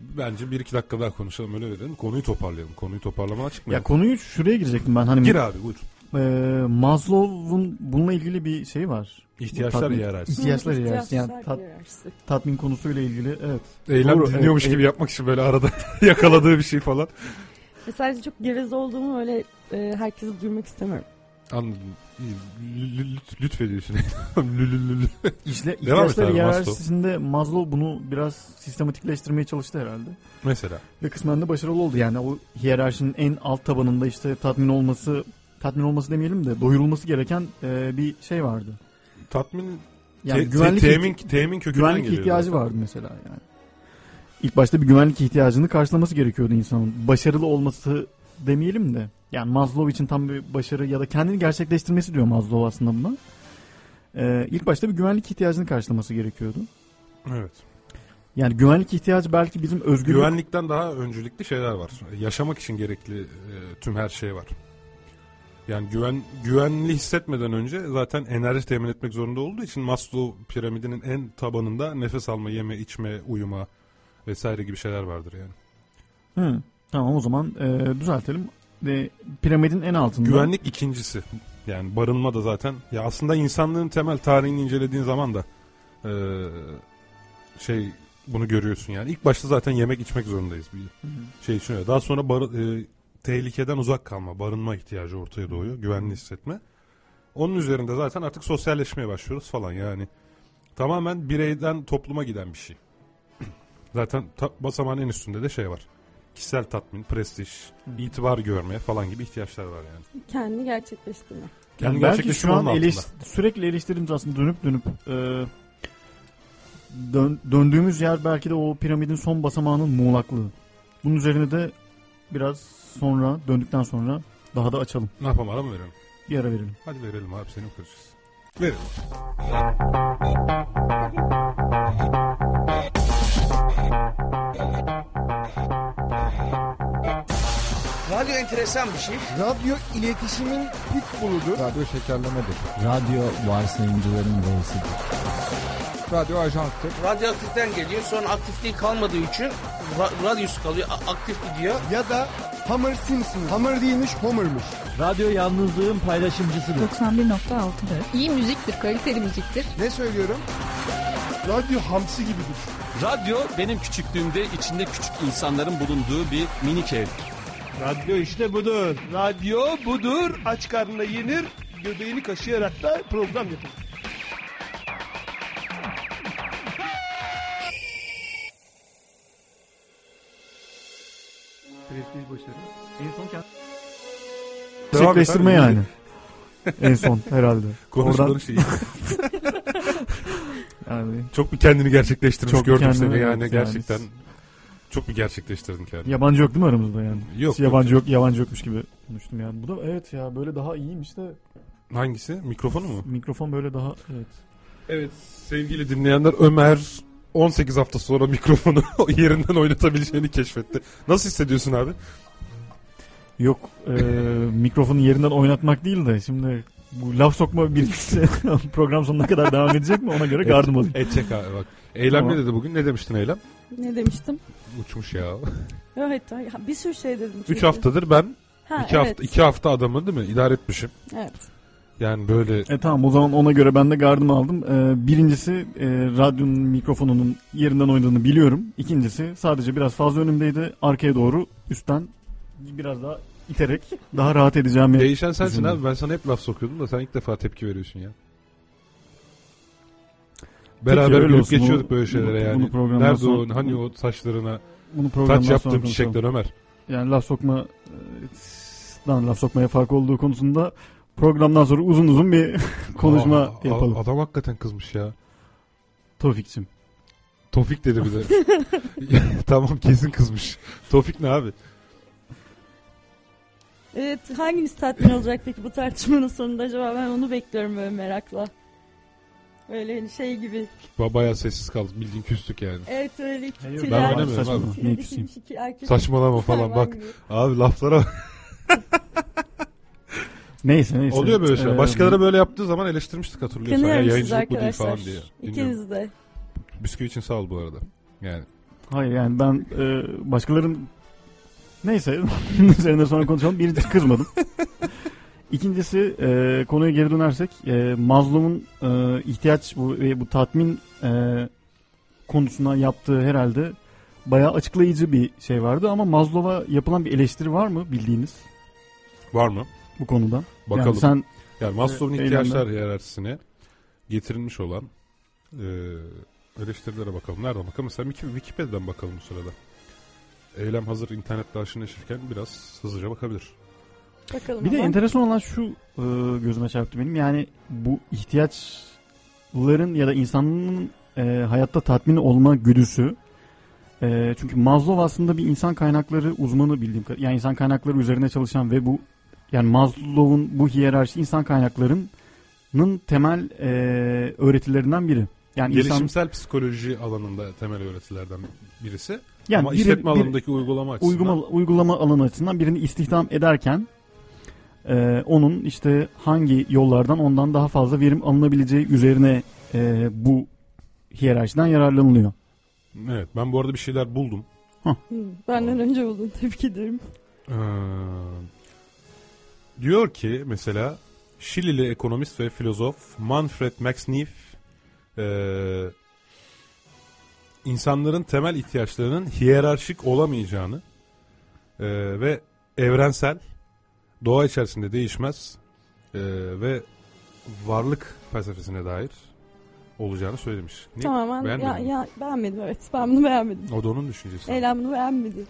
Bence bir iki dakika daha konuşalım öyle verelim. Konuyu toparlayalım. Konuyu toparlamaya Ya çıkmayalım. konuyu şuraya girecektim ben. Hani Gir abi buyur. e, Maslow'un bununla ilgili bir şey var. İhtiyaçlar Tatmin- hiyerarşisi. İhtiyaçlar hiyerarşisi. Yani tat- hiyerarşisi. tatmin konusuyla ilgili evet. Eylem Doğru, dinliyormuş evet. gibi yapmak için böyle arada [laughs] yakaladığı bir şey falan. Ve sadece çok geveze olduğumu öyle e, herkese duyurmak istemiyorum. Anladım. Lütfediyorsun. [laughs] Lü- lü- lü- lü. İşle, et ihtiyaçlar abi, hiyerarşisinde Maslow bunu biraz sistematikleştirmeye çalıştı herhalde. Mesela. Ve kısmen de başarılı oldu. Yani o hiyerarşinin en alt tabanında işte tatmin olması, tatmin olması demeyelim de doyurulması gereken e, bir şey vardı. Tatmin Yani te- güvenlik temin, temin kökünden güvenlik geliyor ihtiyacı vardı mesela yani. İlk başta bir güvenlik ihtiyacını karşılaması gerekiyordu insanın. Başarılı olması demeyelim de. Yani Maslow için tam bir başarı ya da kendini gerçekleştirmesi diyor Maslow aslında buna. Ee, ilk başta bir güvenlik ihtiyacını karşılaması gerekiyordu. Evet. Yani güvenlik ihtiyacı belki bizim özgürlük... Güvenlikten daha öncelikli şeyler var. Yaşamak için gerekli e, tüm her şey var. Yani güven güvenli hissetmeden önce zaten enerji temin etmek zorunda olduğu için Maslow piramidinin en tabanında nefes alma, yeme, içme, uyuma vesaire gibi şeyler vardır yani. Hı, tamam o zaman e, düzeltelim. Ve piramidin en altında... Güvenlik ikincisi. Yani barınma da zaten. Ya aslında insanlığın temel tarihini incelediğin zaman da e, şey bunu görüyorsun yani. İlk başta zaten yemek içmek zorundayız bir Hı hı. şey için. Daha sonra bar- e, tehlikeden uzak kalma, barınma ihtiyacı ortaya doğuyor. Güvenli hissetme. Onun üzerinde zaten artık sosyalleşmeye başlıyoruz falan yani. Tamamen bireyden topluma giden bir şey. [clears throat] zaten ta- basamağın en üstünde de şey var. Kişisel tatmin, prestij, itibar görme falan gibi ihtiyaçlar var yani. Kendini gerçekleştirme. Kendi Yani belki şu gerçekleştirme an eleş- sürekli eleştirdiğimiz aslında dönüp dönüp e, dön- döndüğümüz yer belki de o piramidin son basamağının muğlaklığı. Bunun üzerine de biraz sonra döndükten sonra daha da açalım. Ne yapalım ara mı verelim? Bir ara verelim. Hadi verelim abi seni okuyacağız. Verelim. [laughs] enteresan bir şey. Radyo iletişimin pitbulludur. Radyo şekerlemedir. Radyo varsayımcıların reisidir. Radyo ajanstır. Radyoaktiften geliyor sonra aktifliği kalmadığı için ra- radyosu kalıyor a- aktif gidiyor. Ya da Homer Simpson. Homer değilmiş Homer'mış. Radyo yalnızlığın paylaşımcısıdır. 91.6'dır. İyi müziktir, kaliteli müziktir. Ne söylüyorum? Radyo hamsi gibidir. Radyo benim küçüklüğümde içinde küçük insanların bulunduğu bir minik ev. Radyo işte budur. Radyo budur. Aç karnına yenir, göbeğini kaşıyarak da program yapılır. Prestij başarı. En son et Gerçekleştirme yani. en son herhalde. Konuş Oradan- iyi. [laughs] Yani Çok bir kendini gerçekleştirmiş Çok gördüm seni yani evet, yani. gerçekten. Çok bir gerçekleştirdin kendini. yabancı yok değil mi aramızda yani? Yok, Hiç yabancı yok, yabancı yokmuş gibi konuştum yani. Bu da evet ya böyle daha iyiymiş de Hangisi? Mikrofonu mu? mikrofon böyle daha evet. Evet sevgili dinleyenler Ömer 18 hafta sonra mikrofonu [laughs] yerinden oynatabileceğini keşfetti. Nasıl hissediyorsun abi? Yok e, mikrofonu yerinden oynatmak değil de şimdi bu laf sokma bilgisi [laughs] program sonuna kadar devam edecek mi ona göre gardım olayım. Edecek abi bak. Eylem Tamam. ne dedi bugün? Ne demiştin Eylem? Ne demiştim? Uçmuş ya. [laughs] Evet, bir sürü şey dedim. 3 çünkü. haftadır ben Ha, 2 evet. hafta 2 hafta adamı değil mi? İdare etmişim. Evet. Yani böyle E tamam o zaman ona göre ben de gardımı aldım. E, birincisi e, radyonun mikrofonunun yerinden oynadığını biliyorum. İkincisi sadece biraz fazla önümdeydi. Arkaya doğru üstten biraz daha iterek daha rahat edeceğimi değişen sensin düşündüm. abi. Ben sana hep laf sokuyordum da sen ilk defa tepki veriyorsun ya. Beraber olsun. geçiyorduk Bunu- böyle şeylere bunu- yani. bunu Nerede o hani o saçlarına Bunu taç konuşalım. çiçekler Ömer. Yani laf sokma dan laf sokmaya fark olduğu konusunda programdan sonra uzun uzun bir [laughs] konuşma Aa, yapalım. Adam hakikaten kızmış ya. Tofik'cim. Tofik dedi bir de. [laughs] [laughs] tamam kesin kızmış. Tofik ne abi? Evet, hangimiz tatmin olacak peki bu tartışmanın sonunda acaba ben onu bekliyorum böyle merakla. Öyle hani şey gibi. Ba- Bayağı sessiz kaldık. Bildiğin küstük yani. Evet öyle Hayır, tüyler- ben oynamıyorum Saçmalama. abi. Saçmalama falan bak. gibi. Abi laflara [laughs] Neyse neyse. Oluyor böyle şeyler. Ee, Başkaları böyle yaptığı zaman eleştirmiştik hatırlıyorsan. Ya, yayıncılık bu değil falan diye. İkiniz de. Bisküvi için sağ ol bu arada. Yani. Hayır yani ben e, başkaların neyse [laughs] üzerine sonra konuşalım. Birincisi kızmadım. İkincisi e, konuya geri dönersek e, Maslow'un e, ihtiyaç bu ve bu tatmin e, konusuna yaptığı herhalde bayağı açıklayıcı bir şey vardı ama Maslow'a yapılan bir eleştiri var mı bildiğiniz Var mı? bu konuda? Bakalım. Yani sen Yani Maslow'un e, ihtiyaçlar eylemde- hiyerarşisine getirilmiş olan e, eleştirilere bakalım. Nereden bakalım? Mesela Wiki- Wikipedia'dan bakalım bu sırada. Eylem hazır internette aşırı neşirken biraz hızlıca bakabilir. Bakalım Bir de ama. enteresan olan şu e, gözüme çarptı benim. Yani bu ihtiyaçların ya da insanın e, hayatta tatmin olma güdüsü. E, çünkü Maslow aslında bir insan kaynakları uzmanı bildiğim kadarıyla. Yani insan kaynakları üzerine çalışan ve bu yani Maslow'un bu hiyerarşi insan kaynaklarının temel e, öğretilerinden biri. Yani insan Gelişimsel psikoloji alanında temel öğretilerden birisi. Yani Ama biri- işletme biri- alanındaki uygulama açısından. uygulama, uygulama alanı açısından birini istihdam ederken e, onun işte hangi yollardan ondan daha fazla verim alınabileceği üzerine e, bu hiyerarşiden yararlanılıyor. Evet ben bu arada bir şeyler buldum. Hı, Benden önce buldun. Tebrik ederim. Ee, diyor ki mesela Şilili ekonomist ve filozof Manfred Max Neef ee, insanların temel ihtiyaçlarının hiyerarşik olamayacağını ee, ve evrensel doğa içerisinde değişmez ee, ve varlık felsefesine dair olacağını söylemiş. Niye? Tamamen Beğenmedin ya, mi? ya beğenmedim evet. Ben bunu beğenmedim. O da onun düşüncesi. Eylem bunu beğenmedi.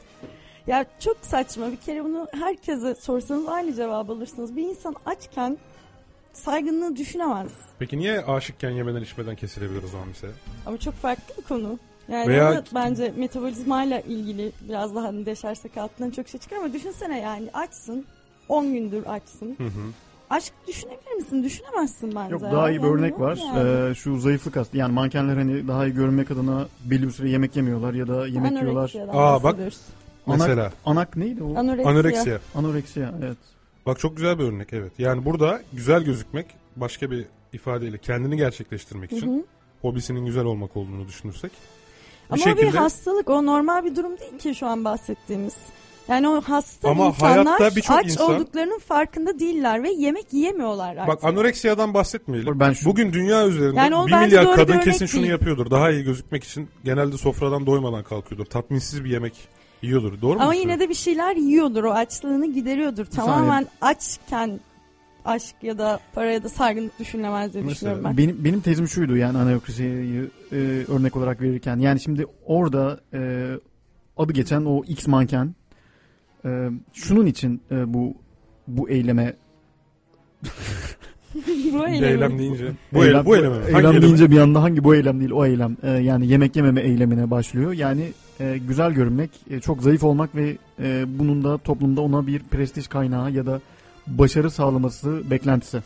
Ya çok saçma. Bir kere bunu herkese sorsanız aynı cevabı alırsınız. Bir insan açken saygınlığı düşünemez. Peki niye aşıkken yemeden içmeden kesilebilir o zaman mesela? Ama çok farklı bir konu. Yani Veya- bence metabolizmayla ilgili biraz daha hani deşersek altından çok şey çıkar ama düşünsene yani açsın 10 gündür açsın. Hı hı. Aşk düşünebilir misin? Düşünemezsin bence. Yok daha iyi bir Yani örnek var. yani. Ee, şu zayıflık hastı. Yani mankenler hani daha iyi görünmek adına belli bir süre yemek yemiyorlar ya da yemek yiyorlar. Anoreksiya'dan Aa, bak. Anak, Mesela. anak neydi o? Anoreksiya. Anoreksiya. Anoreksiya evet. Bak çok güzel bir örnek evet. Yani burada güzel gözükmek başka bir ifadeyle kendini gerçekleştirmek için Hı hı. hobisinin güzel olmak olduğunu düşünürsek. Bir Ama o bir hastalık. O normal bir durum değil ki şu an bahsettiğimiz. Yani o hasta Ama insanlar hayatta birçok aç insan- olduklarının farkında değiller ve yemek yiyemiyorlar artık. Bak anoreksiyadan bahsetmeyelim. Ben şu- Bugün dünya üzerinde Yani o 1 bence milyar doğru bir kadın örnek kesin şunu değil. yapıyordur. Daha iyi gözükmek için genelde sofradan doymadan kalkıyordur. Tatminsiz bir yemek yiyordur. Doğru mu? Ama yine de bir şeyler yiyordur. O açlığını gideriyordur. Tamamen açken aşk ya da para ya da saygınlık düşünülemez diye düşünüyorum ben. Benim benim tezim şuydu yani anayokrisiyi e, örnek olarak verirken. Yani şimdi orada e, adı geçen o X manken e, şunun için e, bu bu eyleme Bu Bir eylemi. eylem deyince. Bu eylem, bu eylem. mi? Hangi eylem eylem? deyince bir anda hangi bu eylem değil o eylem. E, yani yemek yememe eylemine başlıyor. Yani e, güzel görünmek, e, çok zayıf olmak ve e, bunun da toplumda ona bir prestij kaynağı ya da başarı sağlaması beklentisi.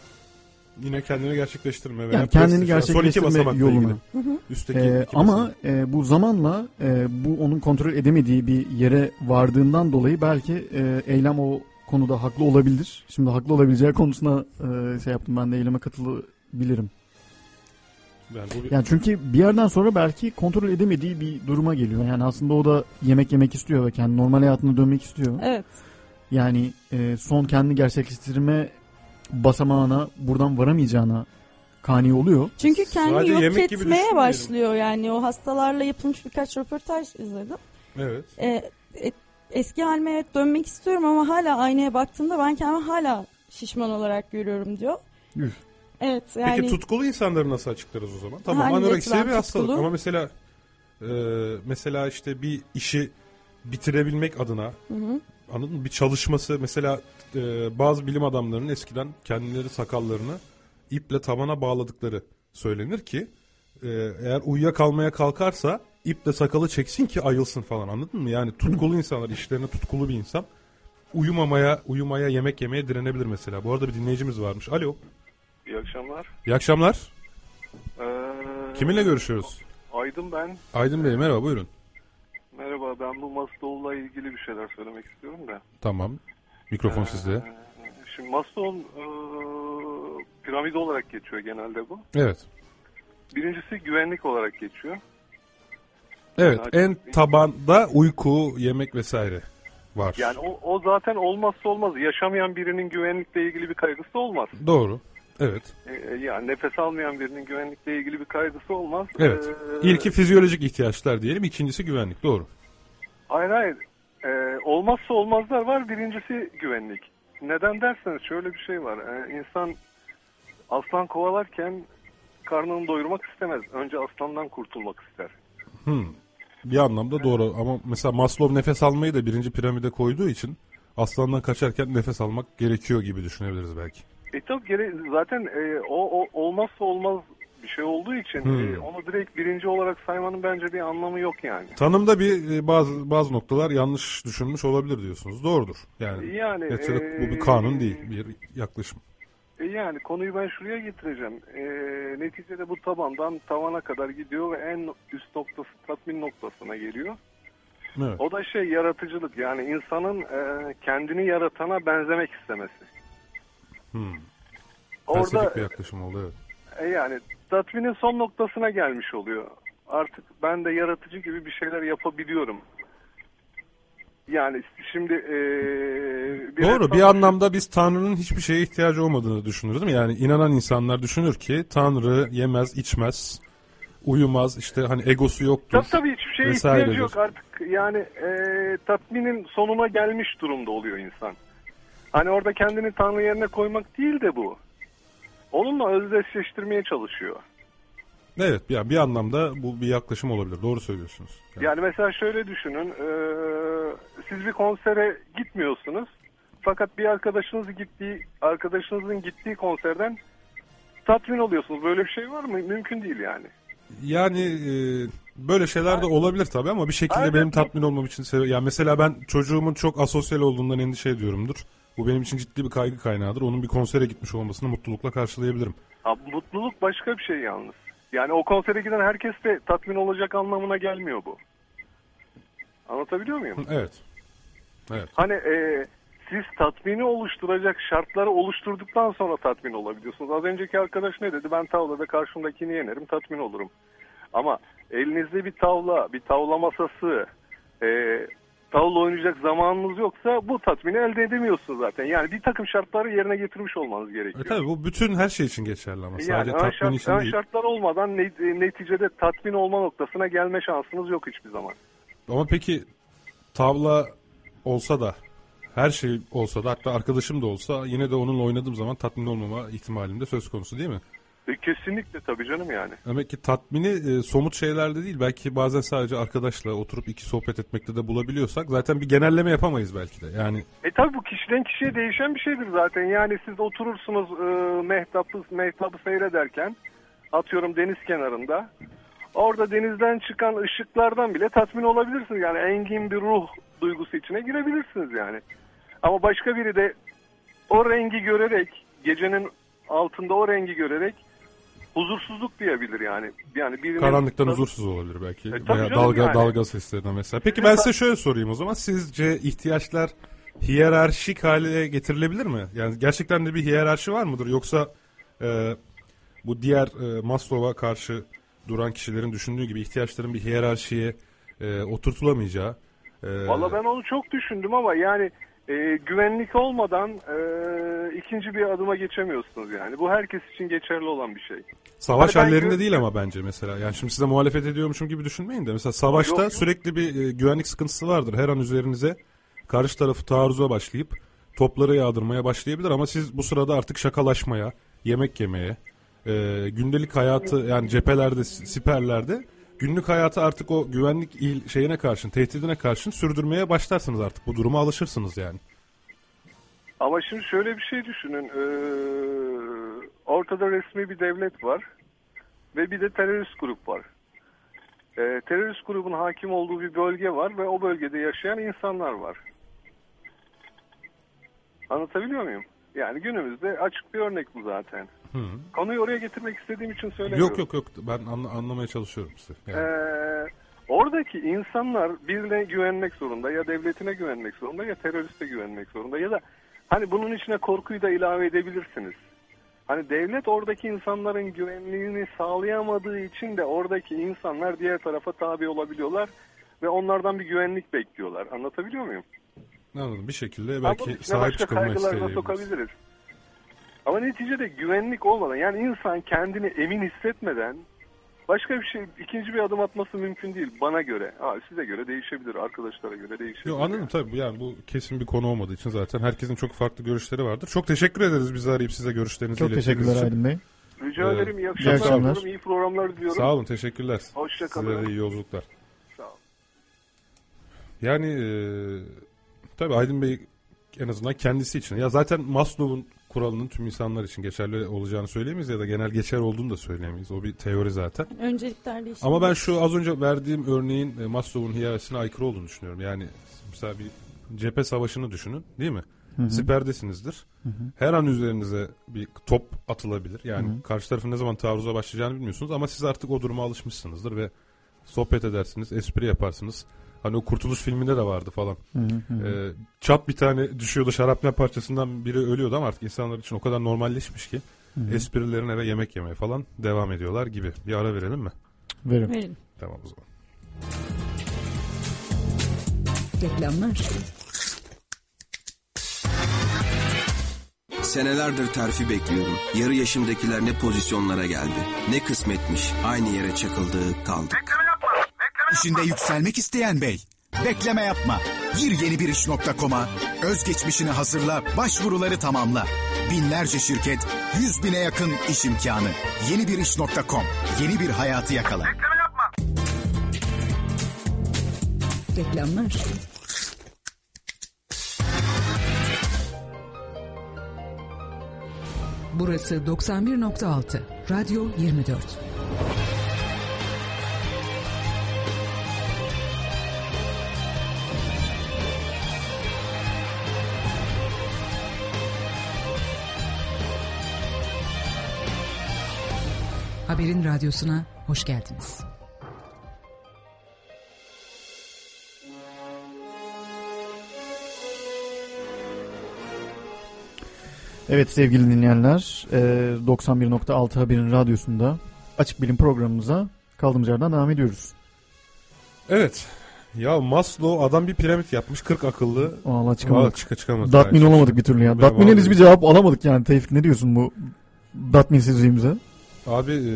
Yine kendini gerçekleştirme. veya Yani kendini prestij. Son iki gerçekleştirme yoluna. Hı hı. Üstteki Ee, iki ama e, bu zamanla e, bu onun kontrol edemediği bir yere vardığından dolayı belki e, eylem o konuda haklı olabilir. Şimdi haklı olabileceği konusuna e, şey yaptım ben de eyleme katılabilirim. Yani bu bir- Yani çünkü bir yerden sonra belki kontrol edemediği bir duruma geliyor. Yani aslında o da yemek yemek istiyor ve kendi normal hayatına dönmek istiyor. Evet. Yani e, son kendini gerçekleştirme basamağına buradan varamayacağına kani oluyor. Çünkü kendini Sadece yok yemek gibi etmeye düşünmeyelim. başlıyor yani. O hastalarla yapılmış birkaç röportaj izledim. Evet. E, e, eski halime evet dönmek istiyorum ama hala aynaya baktığımda ben kendimi hala şişman olarak görüyorum diyor. Üf. Evet yani Peki tutkulu insanları nasıl açıklarız o zaman? Tamam Hangi anoreksiya açıdan bir hastalık tutkulu? ama mesela e, mesela işte bir işi bitirebilmek adına Hı hı. Anladın mı? Bir çalışması mesela e, bazı bilim adamlarının eskiden kendileri sakallarını iple tavana bağladıkları söylenir ki e, eğer uyuyakalmaya kalkarsa iple sakalı çeksin ki ayılsın falan anladın mı? Yani tutkulu insanlar işlerine tutkulu bir insan uyumamaya uyumaya yemek yemeye direnebilir mesela. Bu arada bir dinleyicimiz varmış. Alo. İyi akşamlar. İyi akşamlar. Ee, Kiminle görüşüyoruz? Aydın ben. Aydın Bey merhaba buyurun. Merhaba ben bu Maslow'la ilgili bir şeyler söylemek istiyorum da. Tamam. Mikrofon sizde. Şimdi Maslow e, piramidi olarak geçiyor genelde bu. Evet. Birincisi güvenlik olarak geçiyor. Evet Yani en tabanda uyku, yemek vesaire var. Yani o, o zaten olmazsa olmaz. Yaşamayan birinin güvenlikle ilgili bir kaygısı olmaz. Doğru. Evet. Ee, yani nefes almayan birinin güvenlikle ilgili bir kaygısı olmaz. Evet. Ee, İlki fizyolojik ihtiyaçlar diyelim, ikincisi güvenlik. Doğru. Hayır hayır. Ee, olmazsa olmazlar var. Birincisi güvenlik. Neden derseniz şöyle bir şey var. Ee, insan aslan kovalarken karnını doyurmak istemez. Önce aslandan kurtulmak ister. Hmm. Bir anlamda doğru ama mesela Maslow nefes almayı da birinci piramide koyduğu için aslandan kaçarken nefes almak gerekiyor gibi düşünebiliriz belki. E tabii gere- zaten e, o, o olmazsa olmaz bir şey olduğu için Hmm. e, onu direkt birinci olarak saymanın bence bir anlamı yok yani. Tanımda bir e, bazı bazı noktalar yanlış düşünmüş olabilir diyorsunuz. Doğrudur. Yani, Yani, neticede bu bir e, kanun değil, bir yaklaşım. E yani konuyu ben şuraya getireceğim. E, neticede bu tabandan tavana kadar gidiyor ve en üst noktası tatmin noktasına geliyor. Evet. O da şey yaratıcılık yani insanın e, kendini yaratana benzemek istemesi. Hmm. Orada Felsefik bir yaklaşım oldu evet. e, yani tatminin son noktasına gelmiş oluyor. Artık ben de yaratıcı gibi bir şeyler yapabiliyorum. Yani şimdi e, bir Doğru bir anlamda biz Tanrı'nın hiçbir şeye ihtiyacı olmadığını düşünürüz değil mi? Yani inanan insanlar düşünür ki Tanrı yemez, içmez, uyumaz, işte hani egosu yoktur. Tabii tabii hiçbir şeye ihtiyacı yok artık. Yani e, tatminin sonuna gelmiş durumda oluyor insan. Hani orada kendini Tanrı yerine koymak değil de bu. Onunla özdeşleştirmeye çalışıyor. Evet yani bir anlamda bu bir yaklaşım olabilir. Doğru söylüyorsunuz. Yani mesela şöyle düşünün. e, siz bir konsere gitmiyorsunuz. Fakat bir arkadaşınız gittiği, arkadaşınızın gittiği konserden tatmin oluyorsunuz. Böyle bir şey var mı? Mümkün değil yani. Yani e, böyle şeyler de olabilir tabii ama bir şekilde Aynen. benim tatmin olmam için sebe- yani mesela ben çocuğumun çok asosyal olduğundan endişe ediyorumdur. Bu benim için ciddi bir kaygı kaynağıdır. Onun bir konsere gitmiş olmasını mutlulukla karşılayabilirim. Ha, mutluluk başka bir şey yalnız. Yani o konsere giden herkes de tatmin olacak anlamına gelmiyor bu. Anlatabiliyor muyum? Evet. Evet. Hani e, siz tatmini oluşturacak şartları oluşturduktan sonra tatmin olabiliyorsunuz. Az önceki arkadaş ne dedi? Ben tavlada karşımdakini yenerim, tatmin olurum. Ama elinizde bir tavla, bir tavla masası, e, tavla oynayacak zamanınız yoksa bu tatmini elde edemiyorsunuz zaten. Yani bir takım şartları yerine getirmiş olmanız gerekiyor. E tabii bu bütün her şey için geçerli ama Yani sadece ön, tatmin şart, için değil. şartlar olmadan ne- neticede tatmin olma noktasına gelme şansınız yok hiçbir zaman. Ama peki tavla olsa da her şey olsa da hatta arkadaşım da olsa yine de onunla oynadığım zaman tatmin olmama ihtimalim de söz konusu değil mi? E, kesinlikle tabii canım yani. Demek ki tatmini e, somut şeylerde değil belki bazen sadece arkadaşla oturup iki sohbet etmekte de bulabiliyorsak zaten bir genelleme yapamayız belki de. Yani E tabi bu kişiden kişiye değişen bir şeydir zaten. Yani siz oturursunuz e, mehtapı, mehtapı seyrederken atıyorum deniz kenarında. Orada denizden çıkan ışıklardan bile tatmin olabilirsiniz. Yani engin bir ruh duygusu içine girebilirsiniz yani. Ama başka biri de o rengi görerek, gecenin altında o rengi görerek huzursuzluk duyabilir yani. Yani birinin karanlıktan huzursuz olabilir belki. E, Veya dalga yani. dalga seslerine mesela. Peki ben size şöyle sorayım o zaman. Sizce ihtiyaçlar hiyerarşik hale getirilebilir mi? Yani gerçekten de bir hiyerarşi var mıdır? Yoksa e, bu diğer e, Maslow'a karşı duran kişilerin düşündüğü gibi ihtiyaçların bir hiyerarşiye e, oturtulamayacağı. E, Valla ben onu çok düşündüm ama yani e, güvenlik olmadan e, ikinci bir adıma geçemiyorsunuz yani. Bu herkes için geçerli olan bir şey. Savaş Hani hallerinde değil ama bence mesela. Yani şimdi size muhalefet ediyormuşum gibi düşünmeyin de. Mesela savaşta Yok, yok. sürekli bir e, güvenlik sıkıntısı vardır. Her an üzerinize karşı tarafı taarruza başlayıp topları yağdırmaya başlayabilir. Ama siz bu sırada artık şakalaşmaya, yemek yemeye, e, gündelik hayatı yani cephelerde, si- siperlerde günlük hayatı artık o güvenlik il, şeyine karşın, tehdidine karşın sürdürmeye başlarsınız artık. Bu duruma alışırsınız yani. Ama şimdi şöyle bir şey düşünün. e, ortada resmi bir devlet var ve bir de terörist grup var. E, terörist grubun hakim olduğu bir bölge var ve o bölgede yaşayan insanlar var. Anlatabiliyor muyum? Yani günümüzde açık bir örnek bu zaten. Hı. Konuyu oraya getirmek istediğim için söylemiyorum. Yok yok yok ben anla- anlamaya çalışıyorum size. Yani. Ee, oradaki insanlar birine güvenmek zorunda ya devletine güvenmek zorunda ya teröriste güvenmek zorunda ya da Hani bunun içine korkuyu da ilave edebilirsiniz. Hani devlet oradaki insanların güvenliğini sağlayamadığı için de oradaki insanlar diğer tarafa tabi olabiliyorlar ve onlardan bir güvenlik bekliyorlar. Anlatabiliyor muyum? Anladım. Bir şekilde belki sahip çıkılma isteği. sokabiliriz. Ama neticede güvenlik olmadan yani insan kendini emin hissetmeden başka bir şey ikinci bir adım atması mümkün değil bana göre. Ha, size göre değişebilir, arkadaşlara göre değişebilir. Yok anladım tabii yani bu kesin bir konu olmadığı için zaten herkesin çok farklı görüşleri vardır. Çok teşekkür ederiz bizi arayıp size görüşlerinizi Çok ilettiğiniz teşekkürler için. Aydın Bey. Rica Ee, ederim. İyi iyi akşamlar akşamlar. diliyorum. iyi programlar diliyorum. Sağ olun teşekkürler. Hoşça Size kalın. de iyi yolculuklar. Sağ olun. Yani e, tabii Aydın Bey en azından kendisi için. Ya zaten Maslow'un kuralının tüm insanlar için geçerli olacağını söyleyemeyiz ya da genel geçer olduğunu da söyleyemeyiz. O bir teori zaten. Öncelikler değişiyor. Ama ben şu az önce verdiğim örneğin e, Maslow'un hiyerarşisine aykırı olduğunu düşünüyorum. Yani mesela bir cephe savaşını düşünün değil mi? Hı hı. Siperdesinizdir. Hı hı. Her an üzerinize bir top atılabilir. Yani Hı hı. karşı tarafın ne zaman taarruza başlayacağını bilmiyorsunuz ama siz artık o duruma alışmışsınızdır ve sohbet edersiniz, espri yaparsınız. Hani o Kurtuluş filminde de vardı falan. Hı hı. Ee, çat bir tane düşüyordu şarapnel parçasından biri ölüyordu ama artık insanlar için o kadar normalleşmiş ki Hı hı. esprilerine ve yemek yemeye falan devam ediyorlar gibi. Bir ara verelim mi? Verin. Verin. Tamam o zaman. Reklamlar. Senelerdir terfi bekliyorum. Yarı yaşımdakiler ne pozisyonlara geldi. Ne kısmetmiş. Aynı yere çakıldı kaldı. İşinde yükselmek isteyen bey. Bekleme yapma. Gir yeni bir iş.com'a. Özgeçmişini hazırla, başvuruları tamamla. Binlerce şirket, yüz bine yakın iş imkanı. Yeni bir iş.com. Yeni bir hayatı yakala. Reklamlar. Burası 91.6 Radyo 24. Haberin radyosuna hoş geldiniz. Evet sevgili dinleyenler, e, 91.6 Haberin Radyosu'nda Açık Bilim programımıza kaldığımız yerden devam ediyoruz. Evet. Ya Maslow adam bir piramit yapmış 40 akıllı. Valla çıkamadık. Valla çıka çıkamadık. Tatmin Yani. olamadık bir türlü ya. Edici vallahi- bir cevap alamadık yani Tevfik. Ne diyorsun bu tatminsizliğimize? Abi e,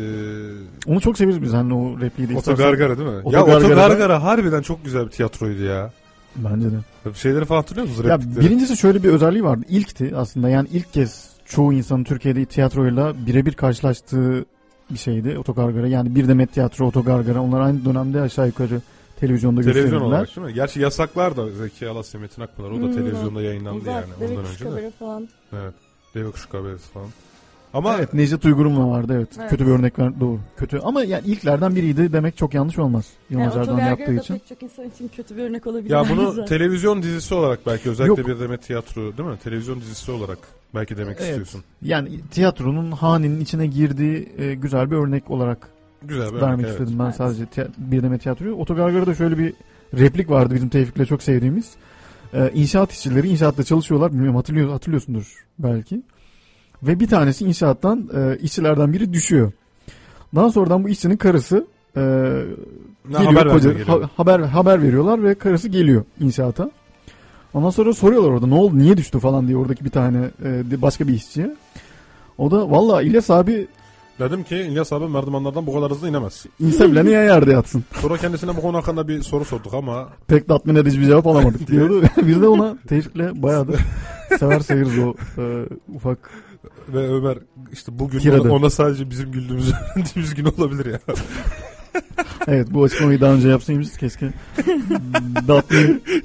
Onu çok severiz biz hani o repliği de istersen- Otogargara değil mi? ya Otogargara'da- Otogargara harbiden çok güzel bir tiyatroydu ya. Bence de. Şeyleri falan hatırlıyor musunuz? Ya replikleri? birincisi şöyle bir özelliği vardı. İlkti aslında yani ilk kez çoğu insanın Türkiye'de tiyatroyla birebir karşılaştığı bir şeydi Otogargara. Yani bir demet tiyatro Otogargara onlar aynı dönemde aşağı yukarı televizyonda Televizyon gösterildiler. olarak değil mi? Gerçi yasaklar da Zeki Alasya Metin Akpınar o da Hmm, televizyonda yayınlandı Uzak, yani ondan önce de. Falan. Evet. Deve Kuşu Haberisi falan. Ama Evet Necdet Uygur'un da vardı evet. Evet. Kötü bir örnek ver doğru. Kötü ama yani ilklerden biriydi demek çok yanlış olmaz. Yani Yılmaz Erdoğan Otogargara yaptığı için. pek çok insan için kötü bir örnek olabilir. ya bunu [laughs] zaten. televizyon dizisi olarak belki özellikle Yok. bir demet tiyatro değil mi? Televizyon dizisi olarak belki demek Evet. istiyorsun. Yani tiyatronun hanenin içine girdiği e, güzel bir örnek olarak Güzel bir vermek örnek, evet. istedim ben Evet. sadece tiya- bir demet tiyatroyu. Otogargara'da şöyle bir replik vardı bizim Tevfik'le çok sevdiğimiz. E, inşaat işçileri inşaatta çalışıyorlar. Bilmiyorum hatırlıyor, hatırlıyorsundur belki. Ve bir tanesi inşaattan e, işçilerden biri düşüyor. Daha sonradan bu işçinin karısı e, geliyor haber koca, geliyor. ha- haber haber veriyorlar ve karısı geliyor inşaata. Ondan sonra soruyorlar orada ne oldu niye düştü falan diye oradaki bir tane e, başka bir işçiye. O da valla İlyas abi Dedim ki İlyas abi merdivenlerden bu kadar hızlı inemez. inse bile niye yerde yatsın? Sonra kendisine bu konu hakkında bir soru sorduk ama Pek tatmin edici bir cevap alamadık [laughs] diyordu. [laughs] Biz de ona Tevfik'le bayağı da [laughs] sever sayırız o e, ufak ve Ömer işte bugün ona, ona sadece bizim güldüğümüz öğrendiğimiz [laughs] gün olabilir ya. [laughs] Evet bu açıklamayı daha önce yapsaymışız keşke. [laughs]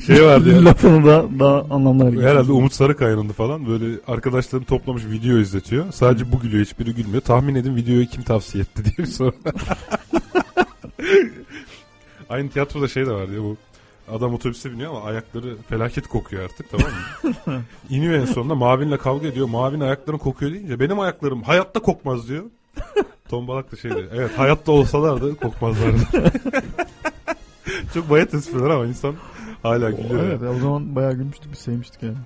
Şey vardı ya. lafını da daha anlamlı hale Herhalde Umut Sarıkaya'nındı falan böyle arkadaşlarını toplamış video izletiyor. Sadece bu gülüyor hiçbiri gülmüyor. Tahmin edin videoyu kim tavsiye etti diye bir soru. Aynı tiyatroda şey de var ya bu adam otobüse biniyor ama ayakları felaket kokuyor artık tamam mı? [laughs] İniyor en sonunda Mavin'le kavga ediyor. Mavin ayakların kokuyor deyince benim ayaklarım hayatta kokmaz diyor. Tombalak da şey diyor. Evet hayatta olsalardı kokmazlardı. [laughs] Çok bayat espriler ama insan hala gülüyor. Evet ya. o zaman bayağı gülmüştük biz sevmiştik yani.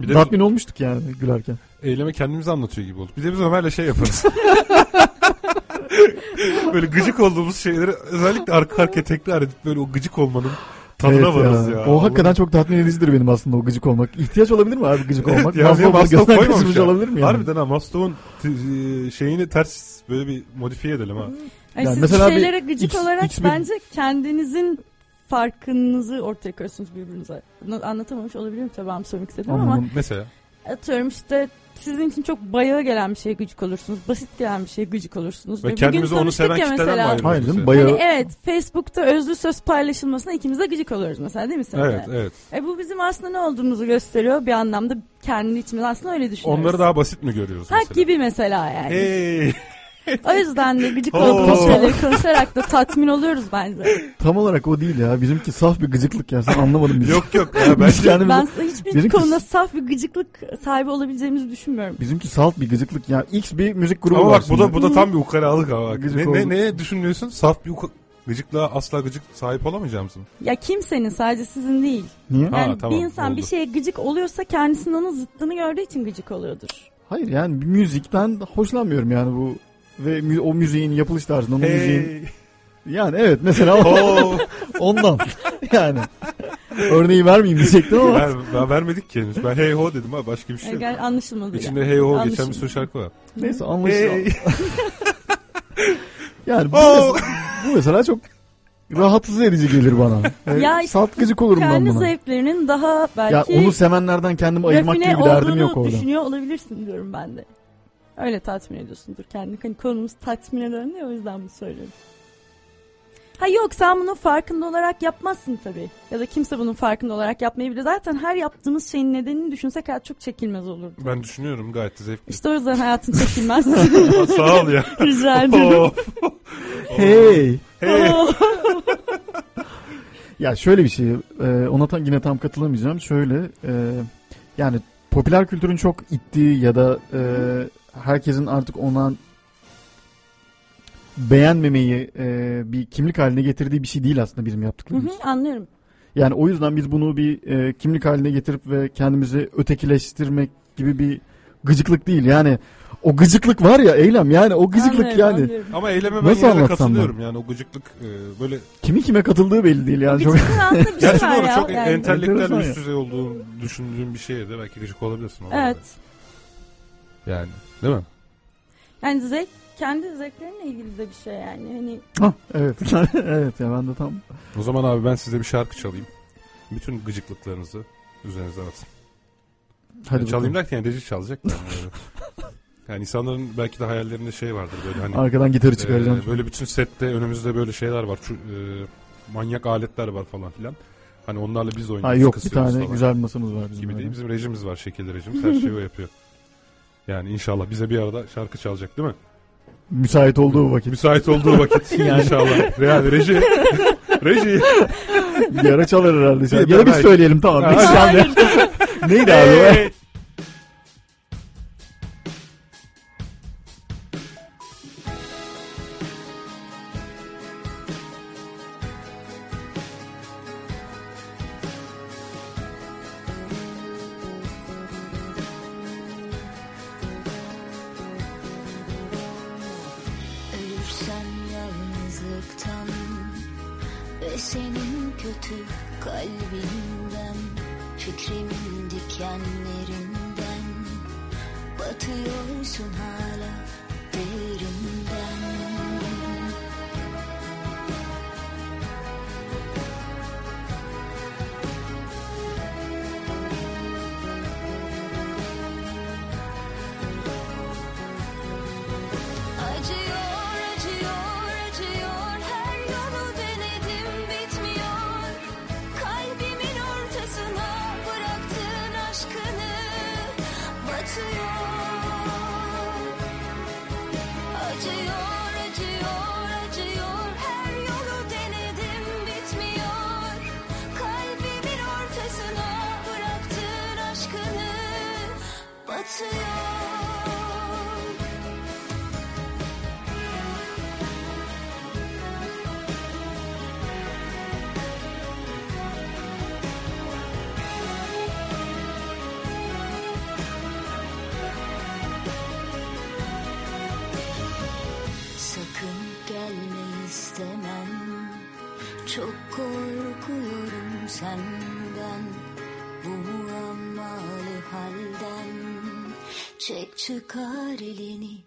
Bir de Tatmin olmuştuk yani gülerken. eyleme kendimizi anlatıyor gibi oldu. Bir de biz Ömer'le şey yaparız. [laughs] böyle gıcık olduğumuz şeyleri özellikle arka arkaya tekrar edip böyle o gıcık olmanın tadına Evet varız ya. O hakikaten çok tatmin edicidir benim aslında o gıcık olmak. İhtiyaç olabilir mi abi gıcık olmak? ya Maslow Maslow koymamış [laughs] ya. olabilir mi yani? Harbiden ha Maslow'un t- şeyini ters böyle bir modifiye edelim ha. Ay Yani siz mesela şeylere gıcık X- olarak X bence kendinizin farkınızı ortaya koyuyorsunuz birbirinize. Bunu anlatamamış olabilirim tabii ben söylemek istedim ama. Mesela atıyorum işte sizin için çok bayağı gelen bir şeye gıcık olursunuz. Basit gelen bir şeye gıcık olursunuz. Ve bir kendimizi onu seven kitleden mi mesela. ayırıyoruz Hayır canım, bayağı- Hani evet Facebook'ta özlü söz paylaşılmasına ikimiz de gıcık oluyoruz mesela değil mi sen? Evet evet. E bu bizim aslında ne olduğumuzu gösteriyor bir anlamda kendi içimiz aslında öyle düşünüyoruz. Onları daha basit mi görüyoruz mesela? gibi mesela yani. Hey. [laughs] O yüzden de gıcık olduğumuz şeyleri konuşarak da tatmin oluyoruz bence. Tam olarak o değil ya. Bizimki saf bir gıcıklık ya. Sen anlamadın bizi. Yok yok ya bence Ben hiçbir Bizimki- konuda saf bir gıcıklık sahibi olabileceğimizi düşünmüyorum. Bizimki salt bir gıcıklık ya. X bir müzik grubu Ama var bak bu da bu da tam bir ukalalık ama bak. Gıcık Ne, ne, neye düşünüyorsun? Saf bir uka- gıcıklığa asla gıcık sahip olamayacak mısın? Ya kimsenin sadece sizin değil. Niye? Yani Ha, tamam, bir insan bir oldu. şeye gıcık oluyorsa kendisinin onun zıttını gördüğü için gıcık oluyordur. Hayır yani bir müzikten hoşlanmıyorum yani bu ve mü- o müziğin yapılış tarzından o müziğin Hey. yani evet mesela o- Oo. [laughs] ondan yani örneği vermeyeyim diyecektim ama ben, ben vermedik ki henüz. Ben hey ho dedim ha başka bir şey yok. anlaşılmadı. İçinde yani. hey ho geçen Anlaşılmadı. bir sürü şarkı var. neyse anlaşılıyor. Hey. [laughs] Yani bu, Oo. mesela, bu mesela çok rahatsız edici gelir bana. Ya işte Salt gıcık olurum ben Kendi buna. zevklerinin daha belki Ya onu sevenlerden kendimi ayırmak gibi bir derdim yok orada. düşünüyor olabilirsin diyorum ben de. Öyle tatmin ediyorsundur kendini. Hani konumuz tatmine döndü ya o yüzden bunu söylüyorum. Ha yok sen bunun farkında olarak yapmazsın tabii. Ya da kimse bunun farkında olarak yapmayabilir. Zaten her yaptığımız şeyin nedenini düşünsek hayat çok çekilmez olurdu. Ben düşünüyorum gayet de zevkli. İşte o yüzden hayatın çekilmez. [laughs] Sağ ol ya. [laughs] Rica ederim. [laughs] Hey. Hey. Ya şöyle bir şey, e, ona tam, yine tam katılamayacağım. Şöyle, e, yani popüler kültürün çok ittiği ya da e, herkesin artık ona beğenmemeyi e, bir kimlik haline getirdiği bir şey değil aslında bizim Hı yaptıklarımız. hı, anlıyorum. Yani o yüzden biz bunu bir e, kimlik haline getirip ve kendimizi ötekileştirmek gibi bir gıcıklık değil. Yani o gıcıklık var ya eylem yani o gıcıklık Anlıyorum, yani. anlıyorum. Ama eyleme ben Nasıl yine de katılıyorum yani o gıcıklık e, böyle Kimin kime katıldığı belli değil yani. Çok... Bir [laughs] şey Gerçi var doğru ya. çok yani. entelektüel üst düzey olduğunu düşündüğüm bir şeye de belki gıcık olabilirsin. o arada. Evet. Yani değil mi? Yani zevk kendi zevklerinle ilgili de bir şey yani. Hani Hah, evet. [laughs] evet ya ben de tam O zaman abi ben size bir şarkı çalayım. Bütün gıcıklıklarınızı üzerinizden atın. Hadi Yani çalayım derken Reji çalacak. da Yani, [laughs] yani insanların belki de hayallerinde şey vardır böyle hani. Arkadan gitarı çıkaracağım. e, böyle bütün sette önümüzde böyle şeyler var. Şu, e, manyak aletler var falan filan. Hani onlarla biz Ha, oynuyoruz. yok bir kısıyoruz tane falan. güzel bir masamız var bizim. gibi öyle. değil. Bizim rejimiz var, şekilli rejimiz. Her şeyi o yapıyor. [laughs] Yani inşallah bize bir arada şarkı çalacak değil mi? Müsait olduğu vakit. Müsait olduğu vakit [laughs] Yani. inşallah. Yani reji. [laughs] reji. bir ara çalar herhalde. Bir- ya da biz söyleyelim tamam. Hayır. [laughs] Neydi abi Çok korkuyorum senden Bu muammalı halden. Çek çıkar elini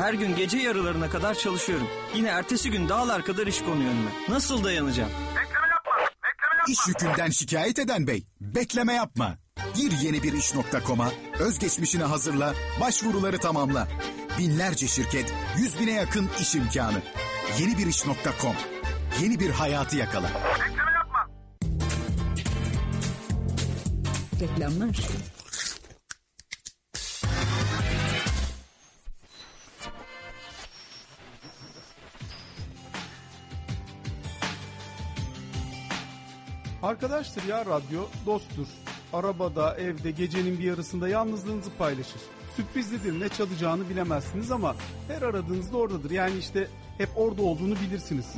Her gün gece yarılarına kadar çalışıyorum. Yine ertesi gün dağlar kadar iş konuyor önüme. Nasıl dayanacağım? İş yükünden şikayet eden bey, bekleme yapma. Gir yeni bir iş.com'a, özgeçmişini hazırla, başvuruları tamamla. Binlerce şirket, yüz bine yakın iş imkanı. Yeni bir iş.com, yeni bir hayatı yakala. Reklamlar. Arkadaştır ya radyo, dosttur. Arabada, evde, gecenin bir yarısında yalnızlığınızı paylaşır. Sürprizlidir, ne çalacağını bilemezsiniz ama her aradığınızda oradadır. Yani işte hep orada olduğunu bilirsiniz.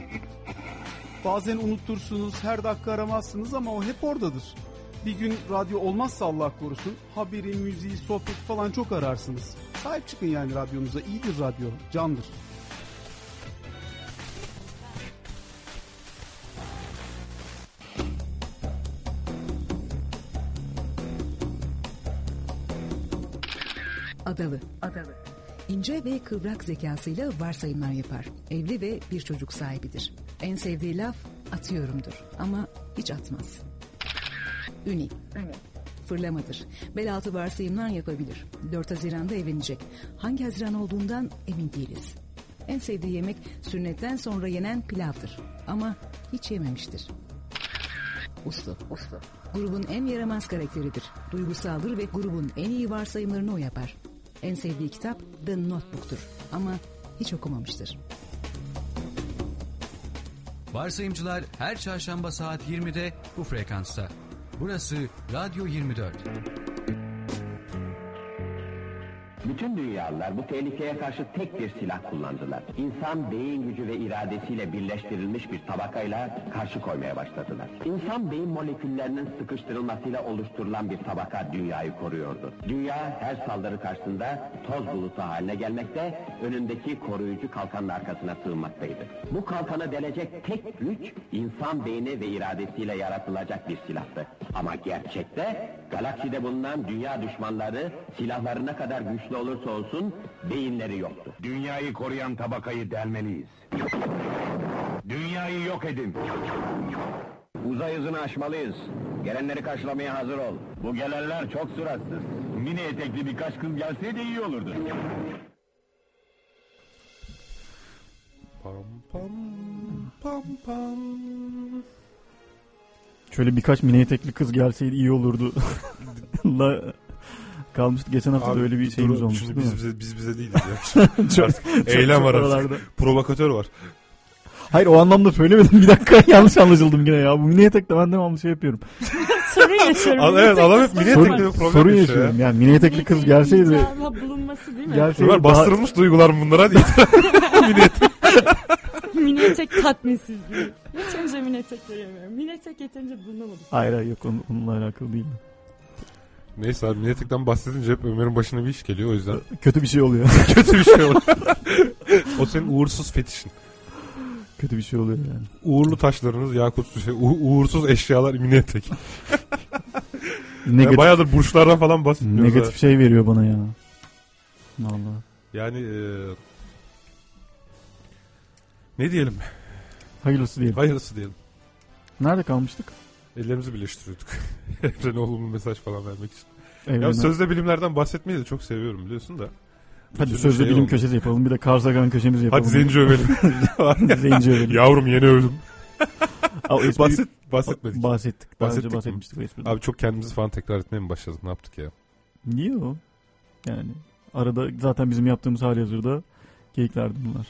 Bazen unutursunuz, her dakika aramazsınız ama o hep oradadır. Bir gün radyo olmazsa Allah korusun, haberi, müziği, sohbet falan çok ararsınız. Sahip çıkın yani radyonuza, iyidir radyo, candır. Adalı. Adalı. İnce ve kıvrak zekasıyla varsayımlar yapar. Evli ve bir çocuk sahibidir. En sevdiği laf atıyorumdur ama hiç atmaz. Üni. Fırlamadır. Bel altı varsayımlar yapabilir. 4 Haziran'da evlenecek. Hangi Haziran olduğundan emin değiliz. En sevdiği yemek sünnetten sonra yenen pilavdır. Ama hiç yememiştir. Uslu. Uslu. Grubun en yaramaz karakteridir. Duygusaldır ve grubun en iyi varsayımlarını o yapar. En sevdiği kitap The Notebook'tur. Ama hiç okumamıştır. Varsayımcılar her çarşamba saat 20'de bu frekansta. Burası Radyo 24. Bütün dünyalılar bu tehlikeye karşı tek bir silah kullandılar. İnsan beyin gücü ve iradesiyle birleştirilmiş bir tabakayla karşı koymaya başladılar. İnsan beyin moleküllerinin sıkıştırılmasıyla oluşturulan bir tabaka dünyayı koruyordu. Dünya her saldırı karşısında toz bulutu haline gelmekte, önündeki koruyucu kalkanın arkasına sığınmaktaydı. Bu kalkanı delecek tek güç insan beyni ve iradesiyle yaratılacak bir silahtı. Ama gerçekte galakside bulunan dünya düşmanları silahları ne kadar güçlü olursa olsun beyinleri yoktu. Dünyayı koruyan tabakayı delmeliyiz. Dünyayı yok edin. Uzay hızını aşmalıyız. Gelenleri karşılamaya hazır ol. Bu gelenler çok suratsız. Mini etekli birkaç kız gelseydi iyi olurdu. Pam pam pam pam. Şöyle birkaç mini etekli kız gelseydi iyi olurdu. [laughs] La kalmıştı. Geçen hafta da Abi, öyle bir şeyimiz dur, olmuştu. şimdi değil biz mi? bize, biz bize değiliz ya. [laughs] Çok- Artık çok- Eylem çok var oralarda. artık. Provokatör var. Hayır o anlamda söylemedim. [laughs] Bir dakika yanlış anlaşıldım yine ya. Bu mini etekle ben devamlı şey yapıyorum. [laughs] Sorun yaşıyorum. Al- evet, adam hep mini etekli bir problem sorun yaşıyor yaşıyorum. ya. Yani mini etekli kız gelseydi bulunması değil mi? Gelseydi Ömer daha- bastırılmış duygular bunlar hadi. Mini etek. mini etek tatminsizliği. Yeterince mini etek göremiyorum. Mini etek yeterince bulunamadım. Hayır hayır yok onun- onunla alakalı değil. Neyse abi mini etekten bahsedince hep Ömer'in başına bir iş geliyor o yüzden. [laughs] Kötü bir şey oluyor. [laughs] Kötü bir şey oluyor. [laughs] o senin uğursuz fetişin. Kötü bir şey oluyor yani. Uğurlu taşlarınız yakut şey, u- uğursuz eşyalar mini etek. Negatif- Ya bayağıdır burçlardan falan bahsetmiyoruz. Negatif ha. şey veriyor bana ya. Vallahi. Yani e, ne diyelim? Hayırlısı diyelim. Hayırlısı diyelim. Nerede kalmıştık? Ellerimizi birleştiriyorduk. [laughs] Evrene olumlu mesaj falan vermek için. Evrene. Ya sözde bilimlerden bahsetmeyi de çok seviyorum biliyorsun da. Hadi sözde şey bilim oldu. köşesi yapalım. Bir de Carl Sagan köşemizi yapalım. Hadi zenci övelim. [laughs] zenci övelim. Yavrum yeni öldüm. [laughs] Espri- Bahset, bahsetmedik. Bahsettik. Daha önce Bahsettik mi? bahsetmiştik espriden. Abi çok kendimizi falan tekrar etmeye mi başladık? Ne yaptık ya? Niye o? Yani arada zaten bizim yaptığımız hali hazırda geyiklerdi bunlar.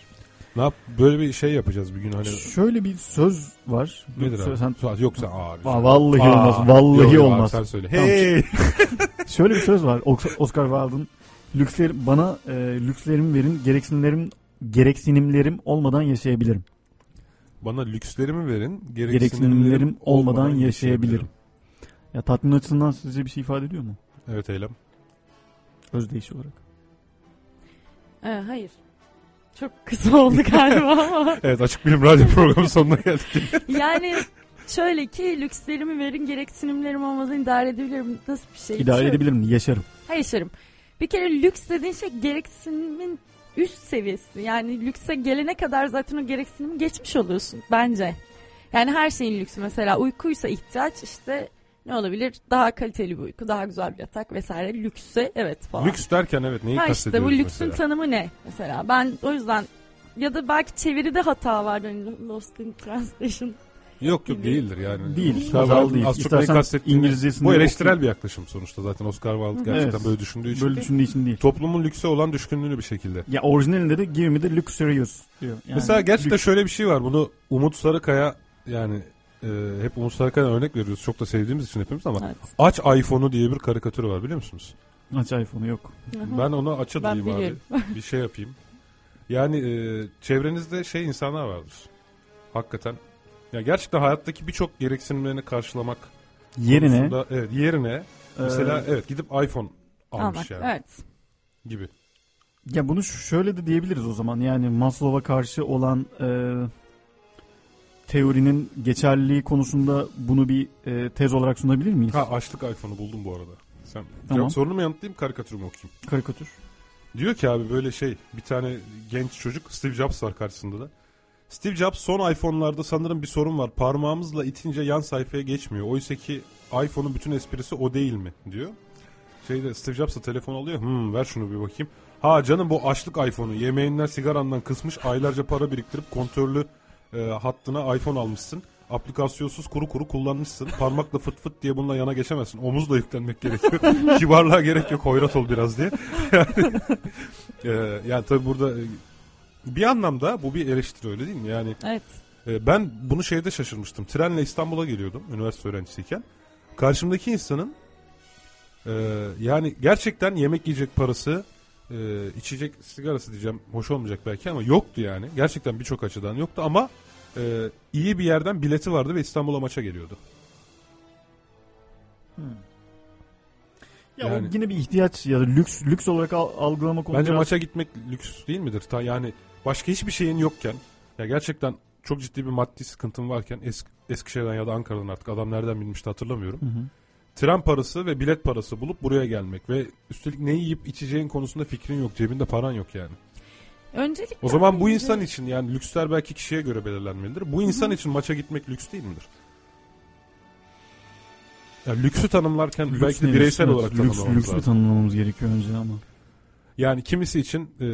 Ne yap? Böyle bir şey yapacağız bir gün hani. Şöyle bir söz var. Nedir abi? Sen... Yok sen aa, lütfen. Aa, vallahi Aa, olmaz. Vallahi yok, yok abi, olmaz. sen söyle. Tamam. Hey! [laughs] Şöyle bir söz var. Oscar Wilde'ın lüksler bana e, lükslerimi verin, gereksinimlerim gereksinimlerim olmadan yaşayabilirim. Bana lükslerimi verin, Gereksinimlerim olmadan yaşayabilirim. Ya tatmin açısından sizce bir şey ifade ediyor mu? Evet Eylem. Özdeyiş olarak. Ee, hayır. Çok kısa oldu galiba ama. [laughs] evet açık bilim radyo programı sonuna geldik. yani şöyle ki lükslerimi verin gereksinimlerim olmadan idare edebilirim. Nasıl bir şey? İdare Şöyle- edebilirim, yaşarım. Ha yaşarım. Bir kere lüks dediğin şey gereksinimin üst seviyesi. Yani lükse gelene kadar zaten o gereksinimi geçmiş oluyorsun bence. Yani her şeyin lüksü mesela uykuysa ihtiyaç işte ne olabilir? Daha kaliteli bir uyku, daha güzel bir yatak vesaire. Lükse evet falan. Lüks derken evet neyi ha işte kastediyoruz bu lüksün mesela? tanımı ne mesela? Ben o yüzden ya da belki çeviride hata var. Hani Lost in Translation. Yok yok değildir yani. Değil, Oscar değil. Az çok İstersen kastettiğini- İngilizcesinde Bu eleştirel oku. bir yaklaşım sonuçta zaten Oscar Wilde gerçekten Evet. böyle düşündüğü için. Böyle düşündüğü için değil. Toplumun lükse olan düşkünlüğünü bir şekilde. Ya orijinalinde de give me the luxurious diyor. Yani Mesela gerçekten lüks. şöyle bir şey var. Bunu Umut Sarıkaya yani e, hep Umut Sarıkaya'dan örnek veriyoruz. Çok da sevdiğimiz için hepimiz ama Evet. Aç iPhone'u diye bir karikatürü var biliyor musunuz? Aç iPhone'u yok. Ben onu açı Ben diyeyim abi. [laughs] Bir şey yapayım. Yani e, çevrenizde şey insanlar vardır. Hakikaten. Ya gerçekten hayattaki birçok gereksinimlerini karşılamak Yerine- konusunda- evet yerine mesela Ee, evet gidip iPhone almış Almak, yani. evet. Gibi. Ya bunu şöyle de diyebiliriz o zaman. Yani Maslow'a karşı olan e, teorinin geçerliliği konusunda bunu bir e, tez olarak sunabilir miyiz? Ha açlık iPhone'u buldum bu arada. Sen Tamam. Sorunu mu yanıtlayayım karikatürü mü okuyayım? Karikatür. Diyor ki abi böyle şey bir tane genç çocuk Steve Jobs var karşısında da. Steve Jobs son iPhone'larda sanırım bir sorun var. Parmağımızla itince yan sayfaya geçmiyor. Oysa ki iPhone'un bütün esprisi o değil mi diyor. Şeyde Steve Jobs da telefon alıyor. Hmm, ver şunu bir bakayım. Ha canım bu açlık iPhone'u. Yemeğinden sigarandan kısmış aylarca para biriktirip kontörlü e, hattına iPhone almışsın. Aplikasyonsuz kuru kuru kullanmışsın. Parmakla fıt fıt diye bununla yana geçemezsin. Omuzla yüklenmek gerekiyor. [laughs] Kibarlığa gerek yok. Hoyrat ol biraz diye. [laughs] Yani, e, yani tabii burada e, bir anlamda bu bir eleştiri öyle değil mi? Yani Evet. e, ben bunu şeyde şaşırmıştım. Trenle İstanbul'a geliyordum üniversite öğrencisiyken. Karşımdaki insanın e, yani gerçekten yemek yiyecek parası, e, içecek sigarası diyeceğim hoş olmayacak belki ama yoktu yani. Gerçekten birçok açıdan yoktu ama e, iyi bir yerden bileti vardı ve İstanbul'a maça geliyordu. Ya Yani- o yine bir ihtiyaç ya da lüks lüks olarak al- algılamak onu Bence biraz- maça gitmek lüks değil midir? Ta yani başka hiçbir şeyin yokken ya gerçekten çok ciddi bir maddi sıkıntın varken Esk Eskişehir'den ya da Ankara'dan artık adam nereden bilmişti hatırlamıyorum. Hı hı. Tren parası ve bilet parası bulup buraya gelmek ve üstelik ne yiyip içeceğin konusunda fikrin yok. Cebinde paran yok yani. Öncelikle O zaman bu insan için yani lüksler belki kişiye göre belirlenmelidir. Bu insan için maça gitmek lüks değil midir? Ya lüksü tanımlarken Lüks belki de bireysel Evet, olarak lüks, tanımlamamız lüksü lazım. tanımlamamız gerekiyor önce ama. Yani kimisi için e,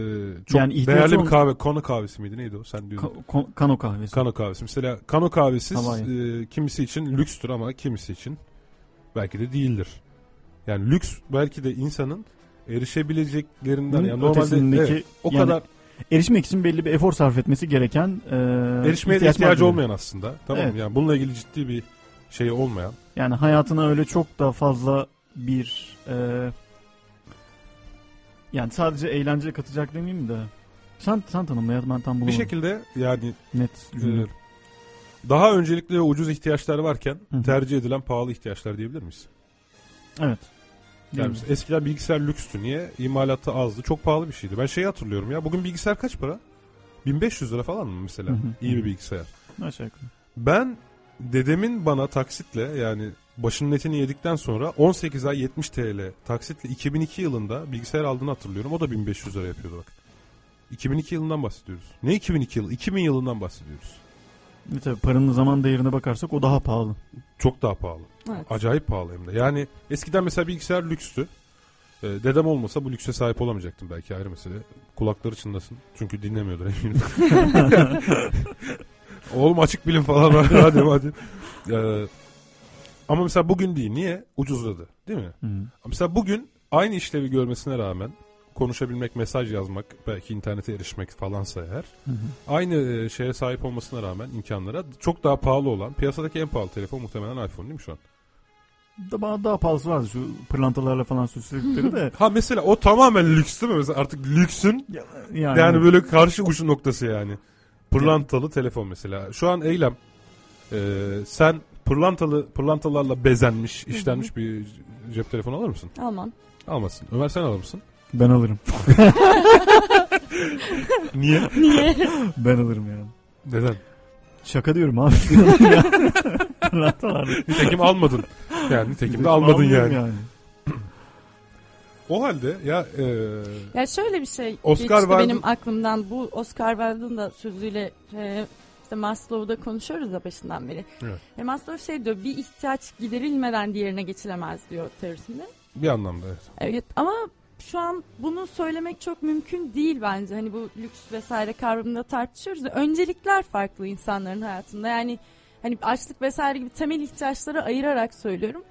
çok Yani değerli bir kahve, kano kahvesi miydi neydi o sen diyordun. Ka- kano kahvesi. Kano kahvesi. Mesela kano kahvesiz Havai. e, kimisi için lükstür ama kimisi için belki de değildir. Yani lüks belki de insanın erişebileceklerinden yani normalde ötesindeki evet, o yani kadar erişmek için belli bir efor sarf etmesi gereken e, Erişmeye ihtiyaç ihtiyacı olmayan aslında. Tamam? Evet. Yani bununla ilgili ciddi bir şey olmayan. Yani hayatına öyle çok da fazla bir e, yani sadece eğlence katacak demeyeyim de sen sen tanımla ya ben tam Bir bulamadım. şekilde yani net e, daha öncelikli ve ucuz ihtiyaçlar varken Hı tercih edilen pahalı ihtiyaçlar diyebilir miyiz? Evet. Yani eskiden bilgisayar lükstü. Niye? İmalatı azdı. Çok pahalı bir şeydi. Ben şeyi hatırlıyorum ya. Bugün bilgisayar kaç para? 1500 lira falan mı mesela? Hı hı. İyi bir bilgisayar. Aşağı yukarı. Ben dedemin bana taksitle yani başının etini yedikten sonra 18 ay 70 TL taksitle 2002 yılında bilgisayar aldığını hatırlıyorum. O da 1500 lira yapıyordu bak. 2002 yılından bahsediyoruz. Ne 2002 yılı? 2000 yılından bahsediyoruz. E tabii paranın zaman değerine bakarsak o daha pahalı. Çok daha pahalı. Evet. Acayip pahalı hem de. Yani eskiden mesela bilgisayar lükstü. Ee, dedem olmasa bu lükse sahip olamayacaktım belki ayrı mesele. Kulakları çınlasın. Çünkü dinlemiyordur eminim. [laughs] Oğlum açık bilim falan var. hadi hadi. Ee, ama mesela bugün değil. Niye? Ucuzladı. Değil mi? Hı. Mesela bugün aynı işlevi görmesine rağmen konuşabilmek, mesaj yazmak, belki internete erişmek falansa eğer Hı hı. aynı e, şeye sahip olmasına rağmen imkanlara çok daha pahalı olan piyasadaki en pahalı telefon muhtemelen iPhone değil mi şu an? Daha, daha pahalısı vardı şu pırlantalarla falan süsledikleri de. Ha mesela o tamamen lüks değil mi? Mesela artık lüksün yani, yani- böyle karşı uç noktası yani. Pırlantalı telefon mesela. Şu an Eylem e, sen pırlantalı pırlantalarla bezenmiş, işlenmiş bir cep telefonu alır mısın? Almam. Almasın. Ömer sen alır mısın? Ben alırım. [laughs] Niye? Niye? [laughs] Ben alırım yani. Neden? Şaka diyorum abi. [laughs] Nitekim almadın. Yani nitekim de almadın almıyorum yani. yani. [clears throat] O halde ya e, Ya şöyle bir şey Oscar geçti Wilde'ın- benim aklımdan. Bu Oscar Wilde'ın da sözüyle e, işte Maslow'da konuşuyoruz da başından beri. Evet. E, Maslow şey diyor bir ihtiyaç giderilmeden diğerine geçilemez diyor teorisinde. bir anlamda evet. Evet ama şu an bunu söylemek çok mümkün değil bence. Hani bu lüks vesaire kavramında tartışıyoruz da öncelikler farklı insanların hayatında. Yani hani açlık vesaire gibi temel ihtiyaçları ayırarak söylüyorum.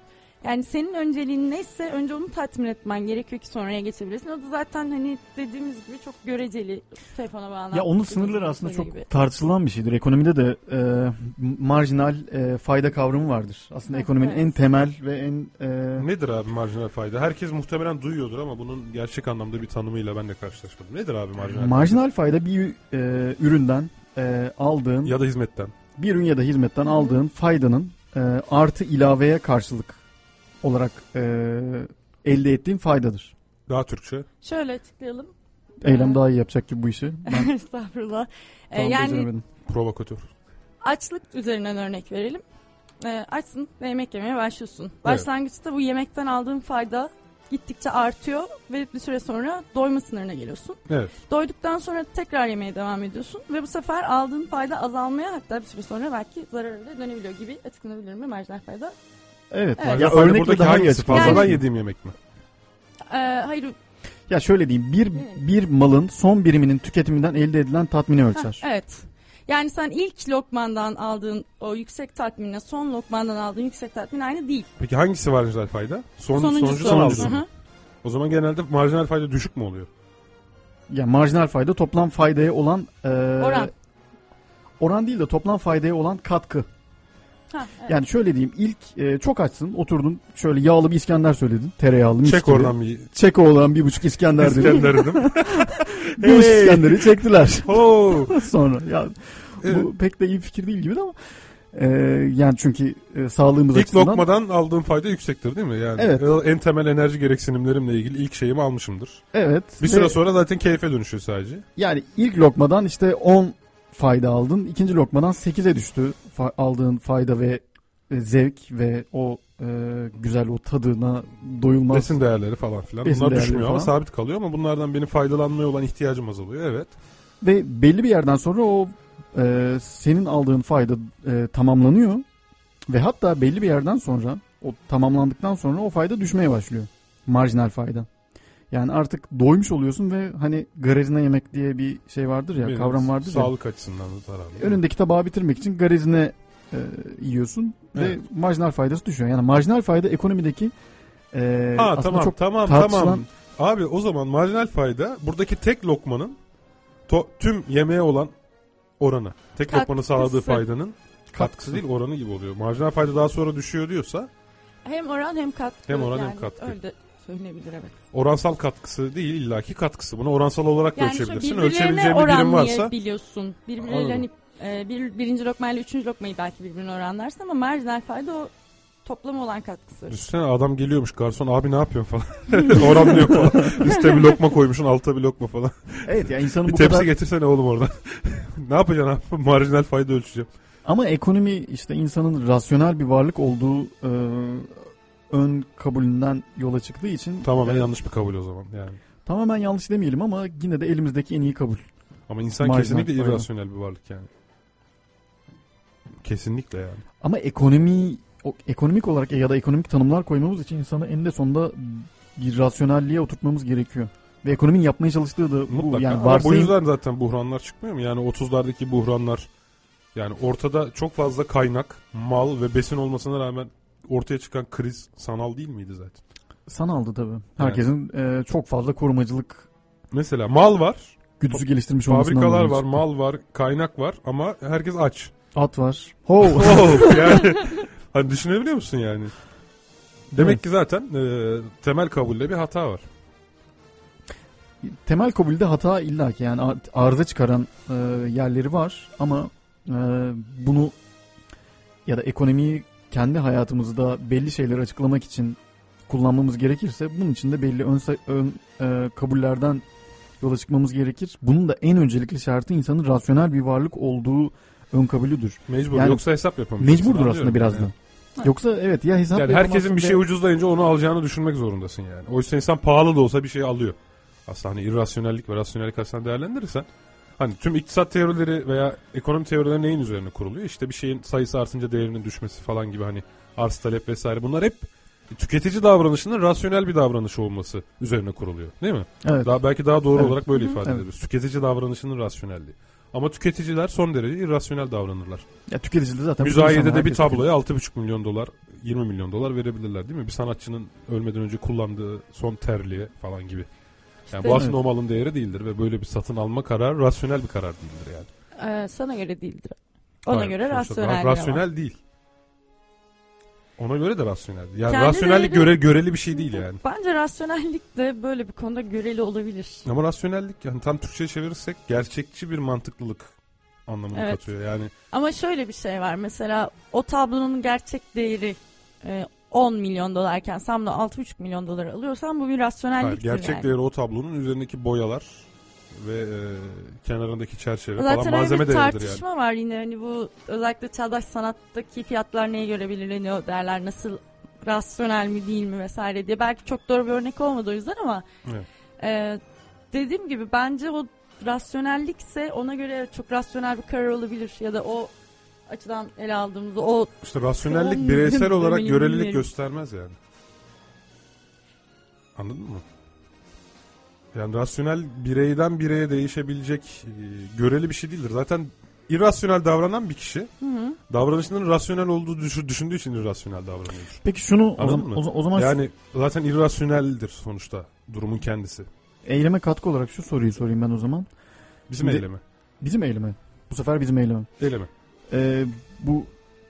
Yani senin önceliğin neyse önce onu tatmin etmen gerekiyor ki sonraya geçebilirsin. O da zaten hani dediğimiz gibi çok göreceli telefona bağlantılı. Ya onun sınırları aslında çok gibi. tartışılan bir şeydir. Ekonomide de e, marjinal e, fayda kavramı vardır. Aslında Evet, ekonominin evet. en temel ve en e, Nedir abi marjinal fayda? Herkes muhtemelen duyuyordur ama bunun gerçek anlamda bir tanımıyla ben de karşılaşmadım. Nedir abi marjinal marjinal fayda bir e, üründen e, aldığın Ya da hizmetten. bir ürün ya da hizmetten aldığın faydanın e, artı ilaveye karşılık olarak e, elde ettiğin faydadır. Daha Türkçe. Şöyle açıklayalım. Eylem daha iyi yapacak gibi bu işi. [laughs] Ben Estağfurullah. Ee, yani. Provokatör. açlık üzerinden örnek verelim. Ee, açsın ve yemek yemeye başlıyorsun. Başlangıçta bu yemekten aldığın fayda gittikçe artıyor ve bir süre sonra doyma sınırına geliyorsun. Evet. Doyduktan sonra tekrar yemeye devam ediyorsun ve bu sefer aldığın fayda azalmaya hatta bir süre sonra belki zarara bile dönebiliyor gibi açıklanabilir mi marjinal fayda? Evet. Evet. Ya örnekle buradaki hangisi? Fazladan Yani- yediğim yemek mi? Ee, hayır. Ya şöyle diyeyim bir bir malın son biriminin tüketiminden elde edilen tatmini ölçer. Heh, evet. Yani sen ilk lokmandan aldığın o yüksek tatminle son lokmandan aldığın yüksek tatmin aynı değil. Peki hangisi marjinal fayda? Son, Sonuncusu. sonuncusu sonuncusu Hı mu? hı. O zaman genelde marjinal fayda düşük mü oluyor? Ya marjinal fayda toplam faydaya olan e, Oran. oran değil de toplam faydaya olan katkı. Ha, evet. Yani şöyle diyeyim ilk e, çok açsın oturdun şöyle yağlı bir İskender söyledin tereyağlı mis Çek oradan bir- Çek oradan bir buçuk İskender dedin. İskender dedim. [laughs] [laughs] bir buçuk Hey! İskender'i çektiler. [laughs] Oo. Sonra ya bu pek de iyi fikir değil gibi de ama e, yani çünkü e, sağlığımız İlk açısından lokmadan aldığım fayda yüksektir değil mi? Yani Evet. en temel enerji gereksinimlerimle ilgili ilk şeyimi almışımdır. evet Bir ve süre sonra zaten keyfe dönüşüyor sadece. yani ilk lokmadan işte 10 fayda aldın ikinci lokmadan 8'e düştü fa- aldığın fayda ve e, zevk ve o e, güzel o tadına doyulmaz Besin değerleri falan filan. Besin Bunlar düşmüyor ama falan. sabit kalıyor ama bunlardan benim faydalanmaya olan ihtiyacım azalıyor. Evet. Ve belli bir yerden sonra o e, senin aldığın fayda e, tamamlanıyor. Ve hatta belli bir yerden sonra o tamamlandıktan sonra o fayda düşmeye başlıyor. Marjinal fayda. Yani artık doymuş oluyorsun ve hani garezine yemek diye bir şey vardır ya Benim kavram vardır ya. Sağlık açısından da zararlı. Önündeki tabağı bitirmek için garezine e, yiyorsun Evet. ve marjinal faydası düşüyor. Yani marjinal fayda ekonomideki e, Ha aslında tamam çok tamam tartışılan- tamam. Abi o zaman marjinal fayda buradaki tek lokmanın to- tüm yemeğe olan oranı. Tek lokmanın Katkısı. sağladığı faydanın katkısı Katkısı. değil oranı gibi oluyor. Marjinal fayda daha sonra düşüyor diyorsa Hem oran hem katkı. Hem oran hem yani katkı. Öyle de söylenebilir evet. oransal katkısı değil illaki katkısı. Bunu oransal olarak da Yani şu ölçebilirsin. Ölçebileceğin bir birim varsa oranlayabiliyorsun. Birbirleriyle hani e, bir, birinci lokmayla üçüncü lokmayı belki birbirine oranlarsın ama marjinal fayda o toplam olan katkısı. Düşünsene adam geliyormuş garson abi ne yapıyorsun falan. [laughs] Oranlıyor falan. [laughs] Üste bir lokma koymuşsun alta bir lokma falan. Evet ya insanın bir bu tepsi kadar- getirsene oğlum oradan. [laughs] ne yapacaksın abi? Marjinal fayda ölçeceğim. Ama ekonomi işte insanın rasyonel bir varlık olduğu e, ön kabulünden yola çıktığı için Tamamen e, yanlış bir kabul o zaman yani. Tamamen yanlış demeyelim ama yine de elimizdeki en iyi kabul. Ama insan Marjinal kesinlikle irrasyonel bir varlık yani. Kesinlikle yani. Ama ekonomi o, ekonomik olarak ya da ekonomik tanımlar koymamız için insanı eninde sonunda bir rasyonelliğe oturtmamız gerekiyor. Ve ekonominin yapmaya çalıştığı da bu Mutlaka. yani Ama bu varsayım yüzden zaten buhranlar çıkmıyor mu? Yani 30'lardaki buhranlar yani ortada çok fazla kaynak, mal ve besin olmasına rağmen ortaya çıkan kriz sanal değil miydi zaten? sanaldı tabii. Herkesin e, çok fazla korumacılık Mesela mal var. güdüsü geliştirmiş olmasından Fabrikalar dolayı var, çıktı. mal var, kaynak var ama herkes aç. At var. [laughs] Ho. Oh, [laughs] yani hani düşünebiliyor musun yani? Demek Evet. ki zaten e, temel kabulde bir hata var. temel kabulde hata illaki yani ar- arıza çıkaran e, yerleri var ama e, bunu ya da ekonomiyi kendi hayatımızda belli şeyleri açıklamak için kullanmamız gerekirse bunun için de belli ön, ön e, kabullerden yola çıkmamız gerekir. Bunun da en öncelikli şartı insanın rasyonel bir varlık olduğu ön kabulüdür. Mecbur, yoksa hesap yapamayacaksın, Mecburdur aslında biraz yani. da. Yoksa evet ya hesap Yani herkesin bir şey ucuzlayınca onu alacağını düşünmek zorundasın yani. Oysa insan pahalı da olsa bir şey alıyor. Aslında hani irrasyonellik ve rasyonellik açısından değerlendirirsen hani tüm iktisat teorileri veya ekonomi teorileri neyin üzerine kuruluyor? İşte bir şeyin sayısı artınca değerinin düşmesi falan gibi hani arz talep vesaire bunlar hep tüketici davranışının rasyonel bir davranış olması üzerine kuruluyor. Değil mi? Evet. Daha belki daha doğru Evet. olarak böyle Hı hı. ifade Evet. Tüketici davranışının rasyonelliği. Ama tüketiciler son derece irrasyonel davranırlar. Ya tüketici de zaten bu Müzayedede insanlar, bir tabloya 6,5 milyon dolar, 20 milyon dolar verebilirler değil mi? Bir sanatçının ölmeden önce kullandığı son terliğe falan gibi. Yani bu aslında o malın değeri değildir ve böyle bir satın alma kararı rasyonel bir karar değildir yani. Ee, sana göre değildir. Ona Hayır, göre rasyonel. ra- rasyonel değil. Ona göre de rasyonel. Yani Kendi rasyonellik göre, göreli bir şey değil yani. Bence rasyonellik de böyle bir konuda göreli olabilir. Ama rasyonellik yani tam Türkçe'ye çevirirsek gerçekçi bir mantıklılık anlamını Evet. katıyor. Yani Ama şöyle bir şey var. Mesela o tablonun gerçek değeri e, 10 milyon dolarken sen bunu 6,5 milyon dolar alıyorsan bu bir rasyonellik gerçek yani. değeri o tablonun üzerindeki boyalar ve e, kenarındaki çerçeve Zaten falan malzeme bir değeridir yani. tartışma var yine hani bu özellikle çağdaş sanattaki fiyatlar neye göre belirleniyor değerler nasıl rasyonel mi değil mi vesaire diye belki çok doğru bir örnek olmadı o yüzden ama Evet. e, dediğim gibi bence o rasyonellikse ona göre çok rasyonel bir karar olabilir ya da o açıdan ele aldığımızda o İşte rasyonellik on bireysel [laughs] olarak görelilik göstermez yani. Anladın mı? Yani rasyonel bireyden bireye değişebilecek e, göreli bir şey değildir. Zaten irrasyonel davranan bir kişi Hı hı. davranışının rasyonel olduğu düşü- düşündüğü için irrasyonel davranıyordur. Peki şunu o Anladın zaman- mı? o zaman- o yani zaten irrasyoneldir sonuçta durumun kendisi. Eyleme katkı olarak şu soruyu sorayım ben o zaman. Bizim Şimdi- eyleme. Bizim eyleme. Bu sefer bizim eyleme. Eyleme. Ee, bu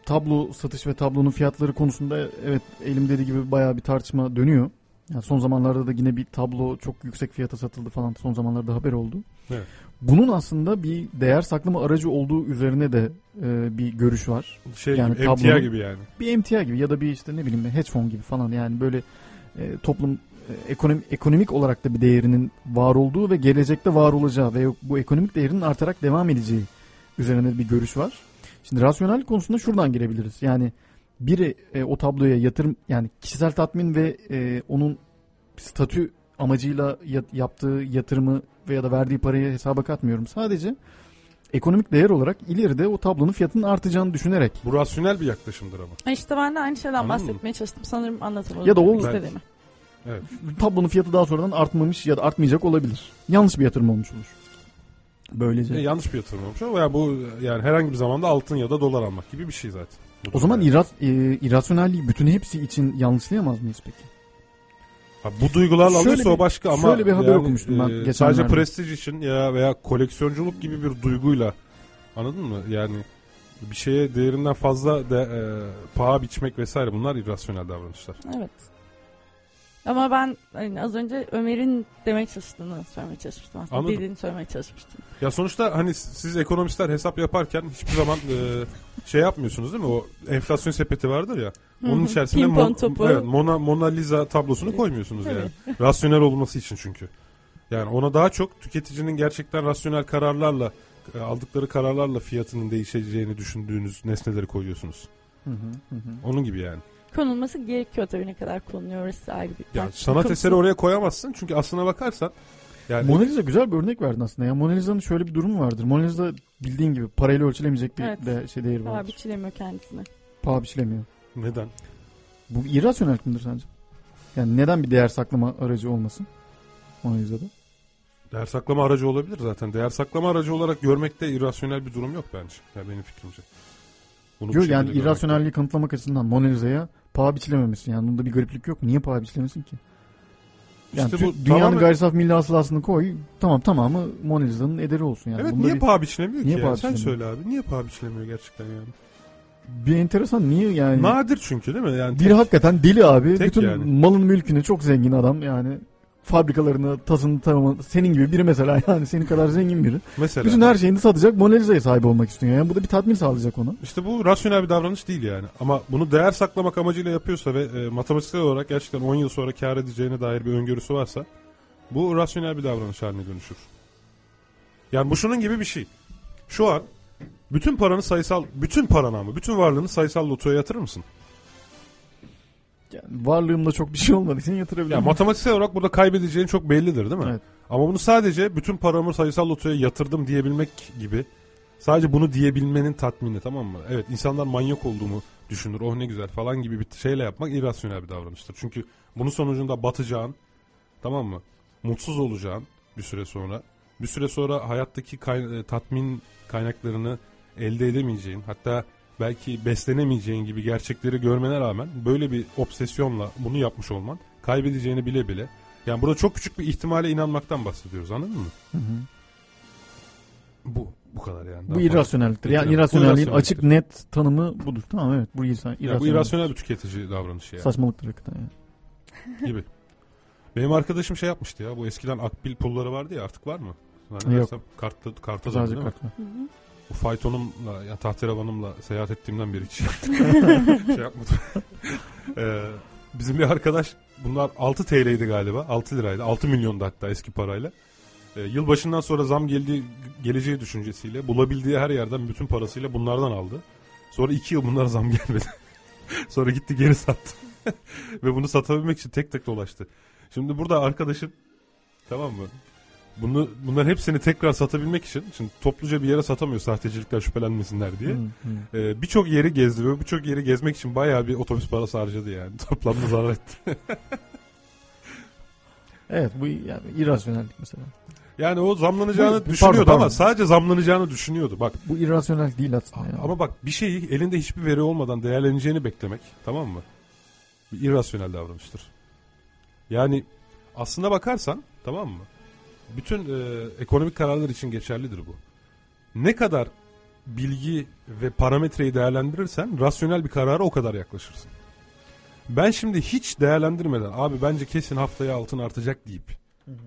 tablo satış ve tablonun fiyatları konusunda evet elim dediği gibi bayağı bir tartışma dönüyor. Yani son zamanlarda da yine bir tablo çok yüksek fiyata satıldı falan son zamanlarda haber oldu. Evet. Bunun aslında bir değer saklama aracı olduğu üzerine de e, bir görüş var. Şey gibi, emtia tablonun- gibi yani. Bir emtia gibi ya da bir işte ne bileyim hedge fund gibi falan yani böyle e, toplum e, ekonomi, ekonomik olarak da bir değerinin var olduğu ve gelecekte var olacağı ve bu ekonomik değerinin artarak devam edeceği üzerine bir görüş var. Şimdi rasyonel konusunda şuradan girebiliriz. Yani biri e, o tabloya yatırım yani kişisel tatmin ve e, onun statü amacıyla ya- yaptığı yatırımı veya da verdiği parayı hesaba katmıyorum. Sadece ekonomik değer olarak ileride o tablonun fiyatının artacağını düşünerek. Bu rasyonel bir yaklaşımdır ama. İşte ben de aynı şeyden Anladın mı? bahsetmeye çalıştım sanırım anlatamadım Ya da o istediğimi. Evet. tablonun fiyatı daha sonradan artmamış ya da artmayacak olabilir. Yanlış bir yatırım olmuş olur. Böylece. E, yanlış bir yatırım olmuş ama yani bu yani herhangi bir zamanda altın ya da dolar almak gibi bir şey zaten. Bu O zaman yani. iras, e, irrasyonelliği bütün hepsi için yanlışlayamaz mıyız peki? Ha, bu duygularla Şöyle alıyorsa bir- o başka ama şöyle bir haber yani, okumuştum ben e, geçenlerde. Sadece prestij için ya veya koleksiyonculuk gibi bir duyguyla anladın mı? Yani bir şeye değerinden fazla de, e, paha biçmek vesaire bunlar irrasyonel davranışlar. Evet. Ama ben hani az önce Ömer'in demek çalıştığını söylemeye çalışmıştım aslında. Anladım. Dediğini söylemeye çalışmıştım. Ya sonuçta hani siz ekonomistler hesap yaparken hiçbir zaman e, şey yapmıyorsunuz değil mi? O enflasyon sepeti vardır ya. Onun Pimpon Mon- evet, Mona, Mona Lisa tablosunu koymuyorsunuz yani. Rasyonel olması için çünkü. Yani ona daha çok tüketicinin gerçekten rasyonel kararlarla e, aldıkları kararlarla fiyatının değişeceğini düşündüğünüz nesneleri koyuyorsunuz. Hı hı, hı hı. Onun gibi yani. Konulması gerekiyor tabii ne kadar konuluyor orası ayrı bir Ya tartışma sanat konusu. eseri oraya koyamazsın çünkü aslına bakarsan yani Mona Lisa güzel bir örnek verdin aslında. Ya Mona Lisa'nın şöyle bir durumu vardır. Mona Lisa bildiğin gibi parayla ölçülemeyecek bir Evet. de şey değeri Paha vardır. biçilemiyor kendisine. Paha biçilemiyor. neden? Bu irrasyonel midir sence? Yani neden bir değer saklama aracı olmasın Mona Lisa'da? Değer saklama aracı olabilir zaten. Değer saklama aracı olarak görmekte irrasyonel bir durum yok bence. Ya benim fikrimce. Bunu bu Yok yani irrasyonelliği kanıtlamak açısından Mona Lisa'ya paha biçilememesi. Yani bunda bir gariplik yok. Niye paha biçilemesin ki? Yani İşte bu dünyanın tamamen- gayri saf milli hasılasını koy. Tamam tamamı Mona Lisa'nın ederi olsun yani. Evet Bunda niye bir- paha biçilemiyor Niye ki? paha ya? Sen söyle abi. Niye paha biçilemiyor gerçekten yani? Bir enteresan niye yani? Nadir çünkü değil mi? Yani Biri hakikaten deli abi. Tek Bütün yani. malın mülkünü çok zengin adam yani. Fabrikalarını, tasını, tamamı senin gibi biri mesela [laughs] yani senin kadar zengin biri. Mesela. Bütün her şeyini satacak Mona Lisa'ya sahip olmak istiyor. Yani bu da bir tatmin sağlayacak ona. İşte bu rasyonel bir davranış değil yani. Ama bunu değer saklamak amacıyla yapıyorsa ve e, matematiksel olarak gerçekten 10 yıl sonra kar edeceğine dair bir öngörüsü varsa bu rasyonel bir davranış haline dönüşür. Yani bu şunun gibi bir şey. Şu an bütün paranı sayısal, bütün paranı ama bütün varlığını sayısal lotoya yatırır mısın? Yani varlığımda çok bir şey olmadığı için yatırabilirim. Ya matematiksel olarak burada kaybedeceğin çok bellidir değil mi? Evet. Ama bunu sadece bütün paramı sayısal lotoya yatırdım diyebilmek gibi sadece bunu diyebilmenin tatmini tamam mı? Evet insanlar manyak olduğumu düşünür. Oh ne güzel falan gibi bir şeyle yapmak irrasyonel bir davranıştır. Çünkü bunun sonucunda batacağın tamam mı? Mutsuz olacağın bir süre sonra. Bir süre sonra hayattaki kay- e, tatmin kaynaklarını elde edemeyeceğin hatta belki beslenemeyeceğin gibi gerçekleri görmene rağmen böyle bir obsesyonla bunu yapmış olman kaybedeceğini bile bile yani burada çok küçük bir ihtimale inanmaktan bahsediyoruz anladın mı? Hı hı. Bu bu kadar yani. Daha Bu irrasyonelliktir. Yani irrasyonelliğin açık net tanımı budur. Tamam evet bu irrasyonel. Ya bu irrasyonel bir tüketici davranışı yani. Saçmalıktır hakikaten yani. [laughs] gibi. Benim arkadaşım şey yapmıştı ya bu eskiden akbil pulları vardı ya artık var mı? Yok. Zannedersem kartlı, karta Sadece kart var. Bu faytonumla ya tahterevanımla seyahat ettiğimden beri hiç [laughs] şey yapmadım. [laughs] Ee, bizim bir arkadaş bunlar 6 TL'ydi galiba 6 liraydı 6 milyondu hatta eski parayla. Ee, yılbaşından sonra zam geldiği geleceği düşüncesiyle bulabildiği her yerden bütün parasıyla bunlardan aldı. Sonra 2 yıl bunlara zam [laughs] gelmedi. sonra gitti geri sattı. Ve bunu satabilmek için tek tek dolaştı. Şimdi burada arkadaşım tamam mı? Bunu bunların hepsini tekrar satabilmek için şimdi topluca bir yere satamıyor sahtecilikten şüphelenmesinler diye. Hı, hı. Ee, birçok yeri gezdi ve birçok yeri gezmek için bayağı bir otobüs parası harcadı yani. [laughs] Toplamda zarar etti. [laughs] Evet bu yani irrasyonellik mesela. yani o zamlanacağını Bu- düşünüyordu pardon, ama pardon. sadece zamlanacağını düşünüyordu. Bak Bu irrasyonel değil aslında ya. ama bak bir şeyi elinde hiçbir veri olmadan değerleneceğini beklemek tamam mı? Bir irrasyonel davranıştır. Yani aslında bakarsan tamam mı? Bütün e, ekonomik kararlar için geçerlidir bu. Ne kadar bilgi ve parametreyi değerlendirirsen rasyonel bir karara o kadar yaklaşırsın. Ben şimdi hiç değerlendirmeden abi bence kesin haftaya altın artacak deyip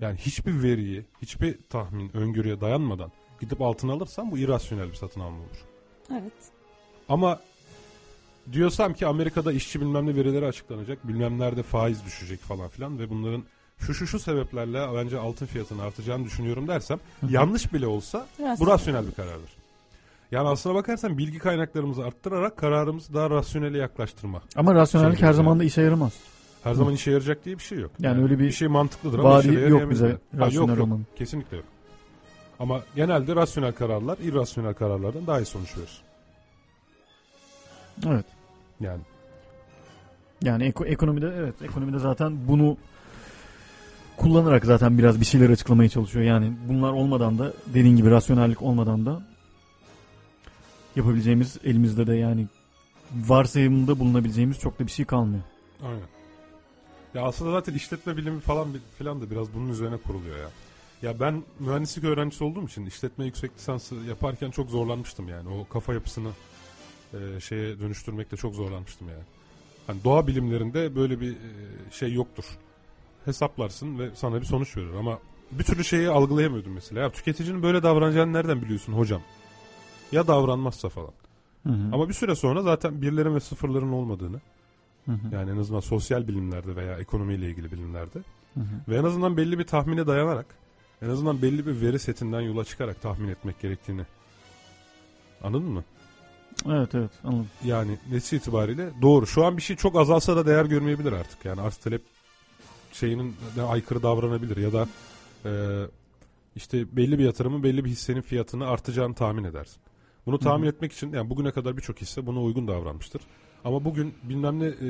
yani hiçbir veriyi, hiçbir tahmin, öngörüye dayanmadan gidip altın alırsam bu irrasyonel bir satın alma olur. Evet. Ama diyorsam ki Amerika'da işçi bilmem ne verileri açıklanacak, bilmem nerede faiz düşecek falan filan ve bunların şu şu şu sebeplerle bence altın fiyatının artacağını düşünüyorum dersem yanlış bile olsa bu Rasyonel. bir karardır. Yani aslına bakarsan bilgi kaynaklarımızı arttırarak kararımızı daha rasyonele yaklaştırma. Ama rasyonellik Şey her zaman yani. da işe yaramaz. Her zaman işe yarayacak diye bir şey yok. Yani öyle bir şey mantıklıdır ama işe yok bize Ha, yok, rasyonel yok. olmanın. Kesinlikle yok. Ama genelde rasyonel kararlar irrasyonel kararlardan daha iyi sonuç verir. Evet. Yani Yani eko- ekonomide evet ekonomide zaten bunu kullanarak zaten biraz bir şeyler açıklamaya çalışıyor. Yani bunlar olmadan da dediğin gibi rasyonellik olmadan da yapabileceğimiz elimizde de yani varsayımında bulunabileceğimiz çok da bir şey kalmıyor. Aynen. Ya aslında zaten işletme bilimi falan filan da biraz bunun üzerine kuruluyor ya. Ya ben mühendislik öğrencisi olduğum için işletme yüksek lisansı yaparken çok zorlanmıştım yani. O kafa yapısını e, şeye dönüştürmekte çok zorlanmıştım yani. Hani doğa bilimlerinde böyle bir e, şey yoktur. Hesaplarsın ve sana bir sonuç verir ama bir türlü şeyi algılayamıyordum mesela. Ya tüketicinin böyle davranacağını nereden biliyorsun hocam? Ya davranmazsa falan. Hı hı. Ama bir süre sonra zaten birlerin ve sıfırların olmadığını Hı hı. yani en azından sosyal bilimlerde veya ekonomiyle ilgili bilimlerde Hı hı. ve en azından belli bir tahmine dayanarak en azından belli bir veri setinden yola çıkarak tahmin etmek gerektiğini anladın mı? Evet evet anladım. Yani nesi itibariyle doğru. Şu an bir şey çok azalsa da değer görmeyebilir artık. Yani arz talep şeyinin de aykırı davranabilir ya da e, işte belli bir yatırımın belli bir hissenin fiyatını artacağını tahmin edersin. Bunu tahmin etmek için yani bugüne kadar birçok hisse buna uygun davranmıştır. Ama bugün bilmem ne e,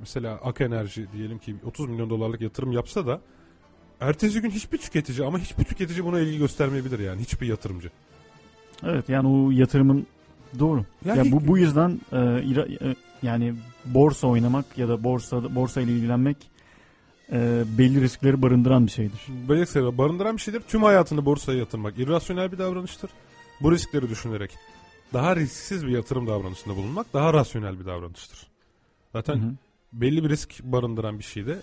mesela Ak Enerji diyelim ki 30 milyon dolarlık yatırım yapsa da ertesi gün hiçbir tüketici ama hiçbir tüketici buna ilgi göstermeyebilir yani hiçbir yatırımcı. Evet yani o yatırımın doğru. Yani- ya bu bu yüzden e, ira- e, yani borsa oynamak ya da borsa borsa ile ilgilenmek e, belli riskleri barındıran bir şeydir. Böyle sebep barındıran bir şeydir. Tüm hayatını borsaya yatırmak irrasyonel bir davranıştır. Bu riskleri düşünerek daha risksiz bir yatırım davranışında bulunmak daha rasyonel bir davranıştır. Zaten Hı hı. belli bir risk barındıran bir şeyde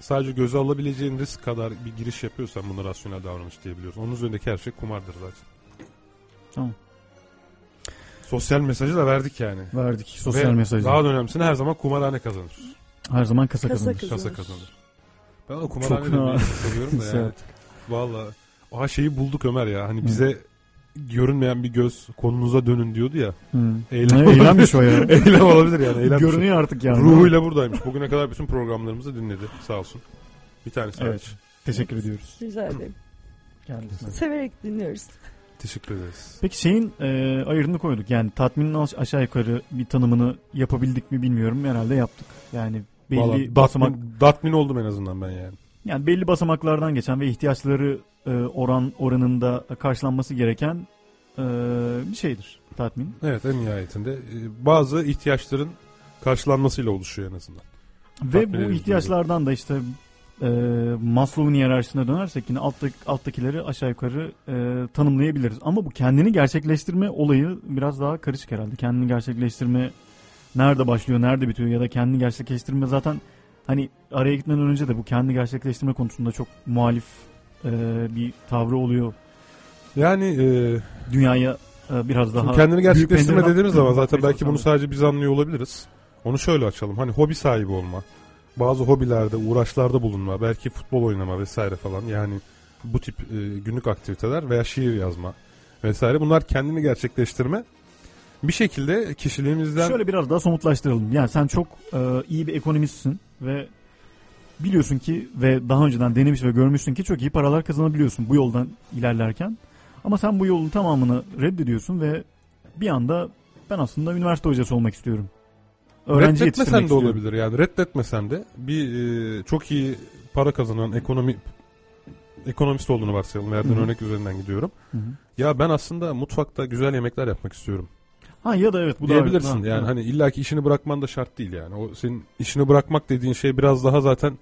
sadece göze alabileceğin risk kadar bir giriş yapıyorsan buna rasyonel davranış diyebiliyoruz. Onun üzerindeki her şey kumardır zaten. Tamam. Sosyal mesajı da verdik yani. Verdik sosyal Ve mesajı. Daha da önemlisi her zaman kumarhane kazanır. Her zaman kasa Kasa kazanır. kazanır. Kasa kazanır. Ben o Çok- kumarhaneyi [laughs] seviyorum da yani. Valla. Aha şeyi bulduk Ömer ya. Hani bize görünmeyen bir göz konunuza dönün diyordu ya. Hı. Eylem, Ne, eylemmiş o ya. [laughs] eylem olabilir yani. Eylem Görünüyor artık yani. Ruhuyla buradaymış. Bugüne kadar bütün programlarımızı dinledi. Sağ olsun. Bir tanesi Evet. hariç. Teşekkür ediyoruz. Rica ederim. Kendisine. Severek dinliyoruz. Teşekkür ederiz. Peki şeyin e, ayırını koyduk. Yani tatminin aş- aşağı yukarı bir tanımını yapabildik mi bilmiyorum. Herhalde yaptık. Yani belli basamak datmin, datmin oldum en azından ben yani. yani belli basamaklardan geçen ve ihtiyaçları e, oran oranında karşılanması gereken e, bir şeydir tatmin. Evet en nihayetinde e, bazı ihtiyaçların karşılanmasıyla oluşuyor en azından. Ve Tatmin bu ihtiyaçlardan da işte e, Maslow'un hiyerarşisine dönersek yine alttaki, alttakileri aşağı yukarı e, tanımlayabiliriz. Ama bu kendini gerçekleştirme olayı biraz daha karışık herhalde. Kendini gerçekleştirme nerede başlıyor, nerede bitiyor ya da kendini gerçekleştirme zaten hani araya gitmeden önce de bu kendi gerçekleştirme konusunda çok muhalif e, bir tavrı oluyor. Yani e, Dünyaya e, biraz daha kendini gerçekleştirme dediğimiz zaman zaten belki bunu sadece biz anlıyor olabiliriz. Onu şöyle açalım. Hani hobi sahibi olma. Bazı hobilerde, uğraşlarda bulunma. Belki futbol oynama vesaire falan. Yani bu tip e, günlük aktiviteler veya şiir yazma vesaire. Bunlar kendini gerçekleştirme. Bir şekilde kişiliğimizden... Şöyle biraz daha somutlaştıralım. Yani sen çok e, iyi bir ekonomistsin ve biliyorsun ki ve daha önceden denemiş ve görmüşsün ki çok iyi paralar kazanabiliyorsun bu yoldan ilerlerken. Ama sen bu yolun tamamını reddediyorsun ve bir anda ben aslında üniversite hocası olmak istiyorum. Öğrenci Reddetmesen de istiyorum. olabilir yani. Reddetmesen de bir e, çok iyi para kazanan ekonomi ekonomist olduğunu varsayalım. Verdiğin örnek üzerinden gidiyorum. Hı hı. Ya ben aslında mutfakta güzel yemekler yapmak istiyorum. Ha ya da evet bu da diyebilirsin. Ha, yani ha. hani illaki işini bırakman da şart değil yani. O senin işini bırakmak dediğin şey biraz daha zaten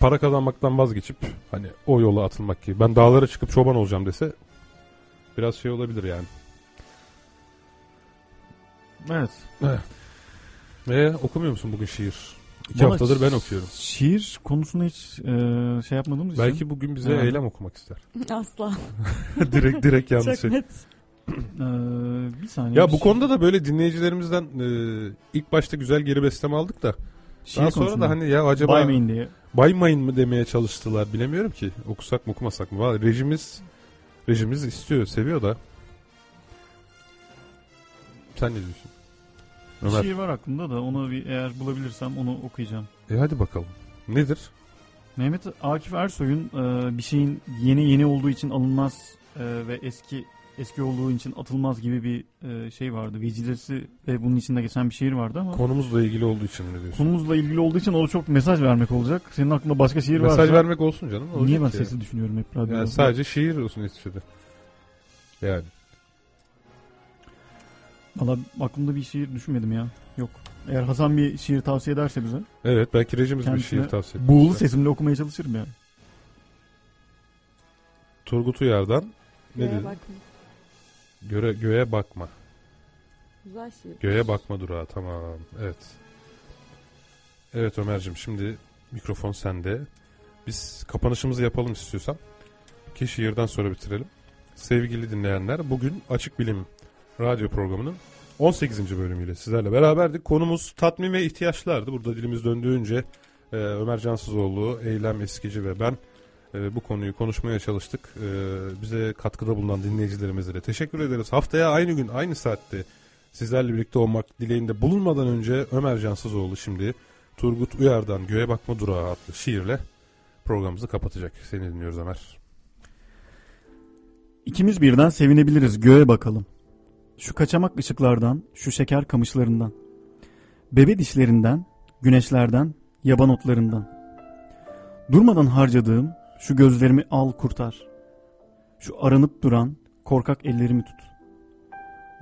para kazanmaktan vazgeçip hani o yola atılmak gibi. Ben dağlara çıkıp çoban olacağım dese biraz şey olabilir yani. Evet. Evet. Ve okumuyor musun bugün şiir? İki Bana haftadır ben okuyorum. Şiir konusunu hiç e, şey yapmadığımız için. Belki bugün bize Evet. eylem okumak ister. Asla. [laughs] direkt direkt yanlış. Çok şey. net. Ee, bir saniye. Ya bir bu şey- konuda da böyle dinleyicilerimizden e, ilk başta güzel geri besleme aldık da Şiir daha sonra da hani ya acaba Baymayın diye. baymayın mı demeye çalıştılar bilemiyorum ki okusak mı okumasak mı. Vallahi rejimiz rejimiz istiyor seviyor da sen ne diyorsun? Ömer. Şiir var aklımda da onu bir eğer bulabilirsem onu okuyacağım. E hadi bakalım. Nedir? Mehmet Akif Ersoy'un e, bir şeyin yeni yeni olduğu için alınmaz e, ve eski eski olduğu için atılmaz gibi bir e, şey vardı. Vecilesi ve bunun içinde geçen bir şiir vardı ama Konumuzla ilgili olduğu için mi diyorsun? konumuzla ilgili olduğu için o çok mesaj vermek olacak. Senin aklında başka şiir Mesaj varsa vermek olsun canım. olacak Niye ben ya. sesi düşünüyorum hep radyoda? Yani sadece şiir olsun neticede. Yani. Valla aklımda bir şiir düşünmedim ya. Yok. Eğer Hasan bir şiir tavsiye ederse bize. Evet belki rejimiz bir şiir tavsiye Buğulu etmiştir. sesimle okumaya çalışırım yani. Turgut Uyar'dan ne Göğe dedi? bakma. Göre, göğe bakma. Güzel şiir. Göğe bakma durağı tamam. Evet. Evet Ömer'cim şimdi mikrofon sende. Biz kapanışımızı yapalım istiyorsan. Ki şiirden sonra bitirelim. Sevgili dinleyenler bugün Açık Bilim radyo programının 18. bölümüyle sizlerle beraberdik. Konumuz tatmin ve ihtiyaçlardı. Burada dilimiz döndüğünce e, Ömer Cansızoğlu, Eylem Eskici ve ben e, bu konuyu konuşmaya çalıştık. E, bize katkıda bulunan dinleyicilerimize de teşekkür ederiz. Haftaya aynı gün aynı saatte sizlerle birlikte olmak dileğinde bulunmadan önce Ömer Cansızoğlu şimdi Turgut Uyar'dan Göğe Bakma Durağı adlı şiirle programımızı kapatacak. Seni dinliyoruz Ömer. İkimiz birden sevinebiliriz göğe bakalım. Şu kaçamak ışıklardan, şu şeker kamışlarından. Bebe dişlerinden, güneşlerden, yaban otlarından. Durmadan harcadığım şu gözlerimi al kurtar. Şu aranıp duran korkak ellerimi tut.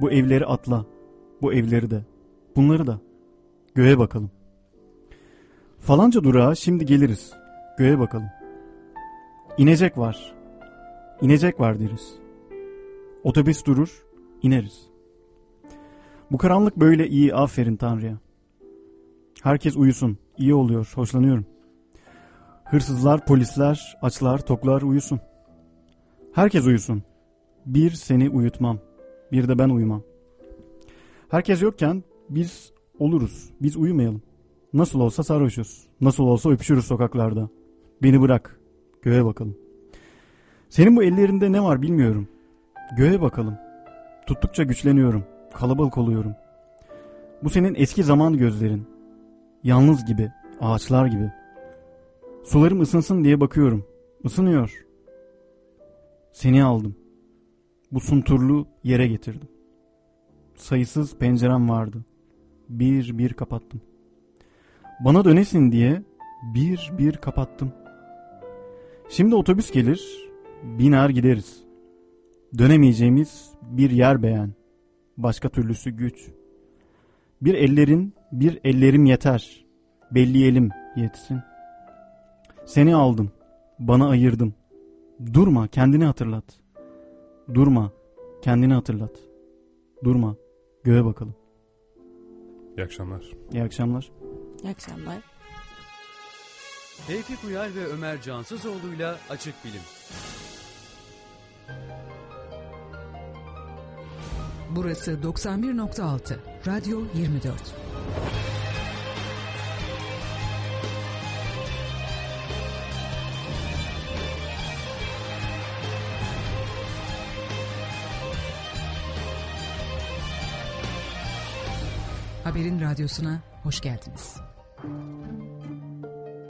Bu evleri atla, bu evleri de, bunları da. Göğe bakalım. Falanca durağa şimdi geliriz. Göğe bakalım. İnecek var. İnecek var deriz. Otobüs durur, ineriz. Bu karanlık böyle iyi aferin Tanrı'ya. Herkes uyusun, iyi oluyor, hoşlanıyorum. Hırsızlar, polisler, açlar, toklar uyusun. Herkes uyusun. Bir seni uyutmam, bir de ben uyumam. Herkes yokken biz oluruz, biz uyumayalım. Nasıl olsa sarhoşuz, nasıl olsa öpüşürüz sokaklarda. Beni bırak, göğe bakalım. Senin bu ellerinde ne var bilmiyorum. Göğe bakalım. Tuttukça güçleniyorum. Kalabalık oluyorum. Bu senin eski zaman gözlerin. Yalnız gibi, ağaçlar gibi. Sularım ısınsın diye bakıyorum. Isınıyor. Seni aldım. Bu sunturlu yere getirdim. Sayısız pencerem vardı. Bir bir kapattım. Bana dönesin diye bir bir kapattım. Şimdi otobüs gelir, biner gideriz. Dönemeyeceğimiz bir yer beğen. Başka türlüsü güç. Bir ellerin, bir ellerim yeter. Belleyelim yetsin. Seni aldım, bana ayırdım. Durma, kendini hatırlat. Durma, kendini hatırlat. Durma, göğe bakalım. İyi akşamlar. İyi akşamlar. İyi akşamlar. Tevfik Uyar ve Ömer Cansızoğlu'yla Açık Bilim. Burası 91.6 Radyo 24. Haberin radyosuna hoş geldiniz.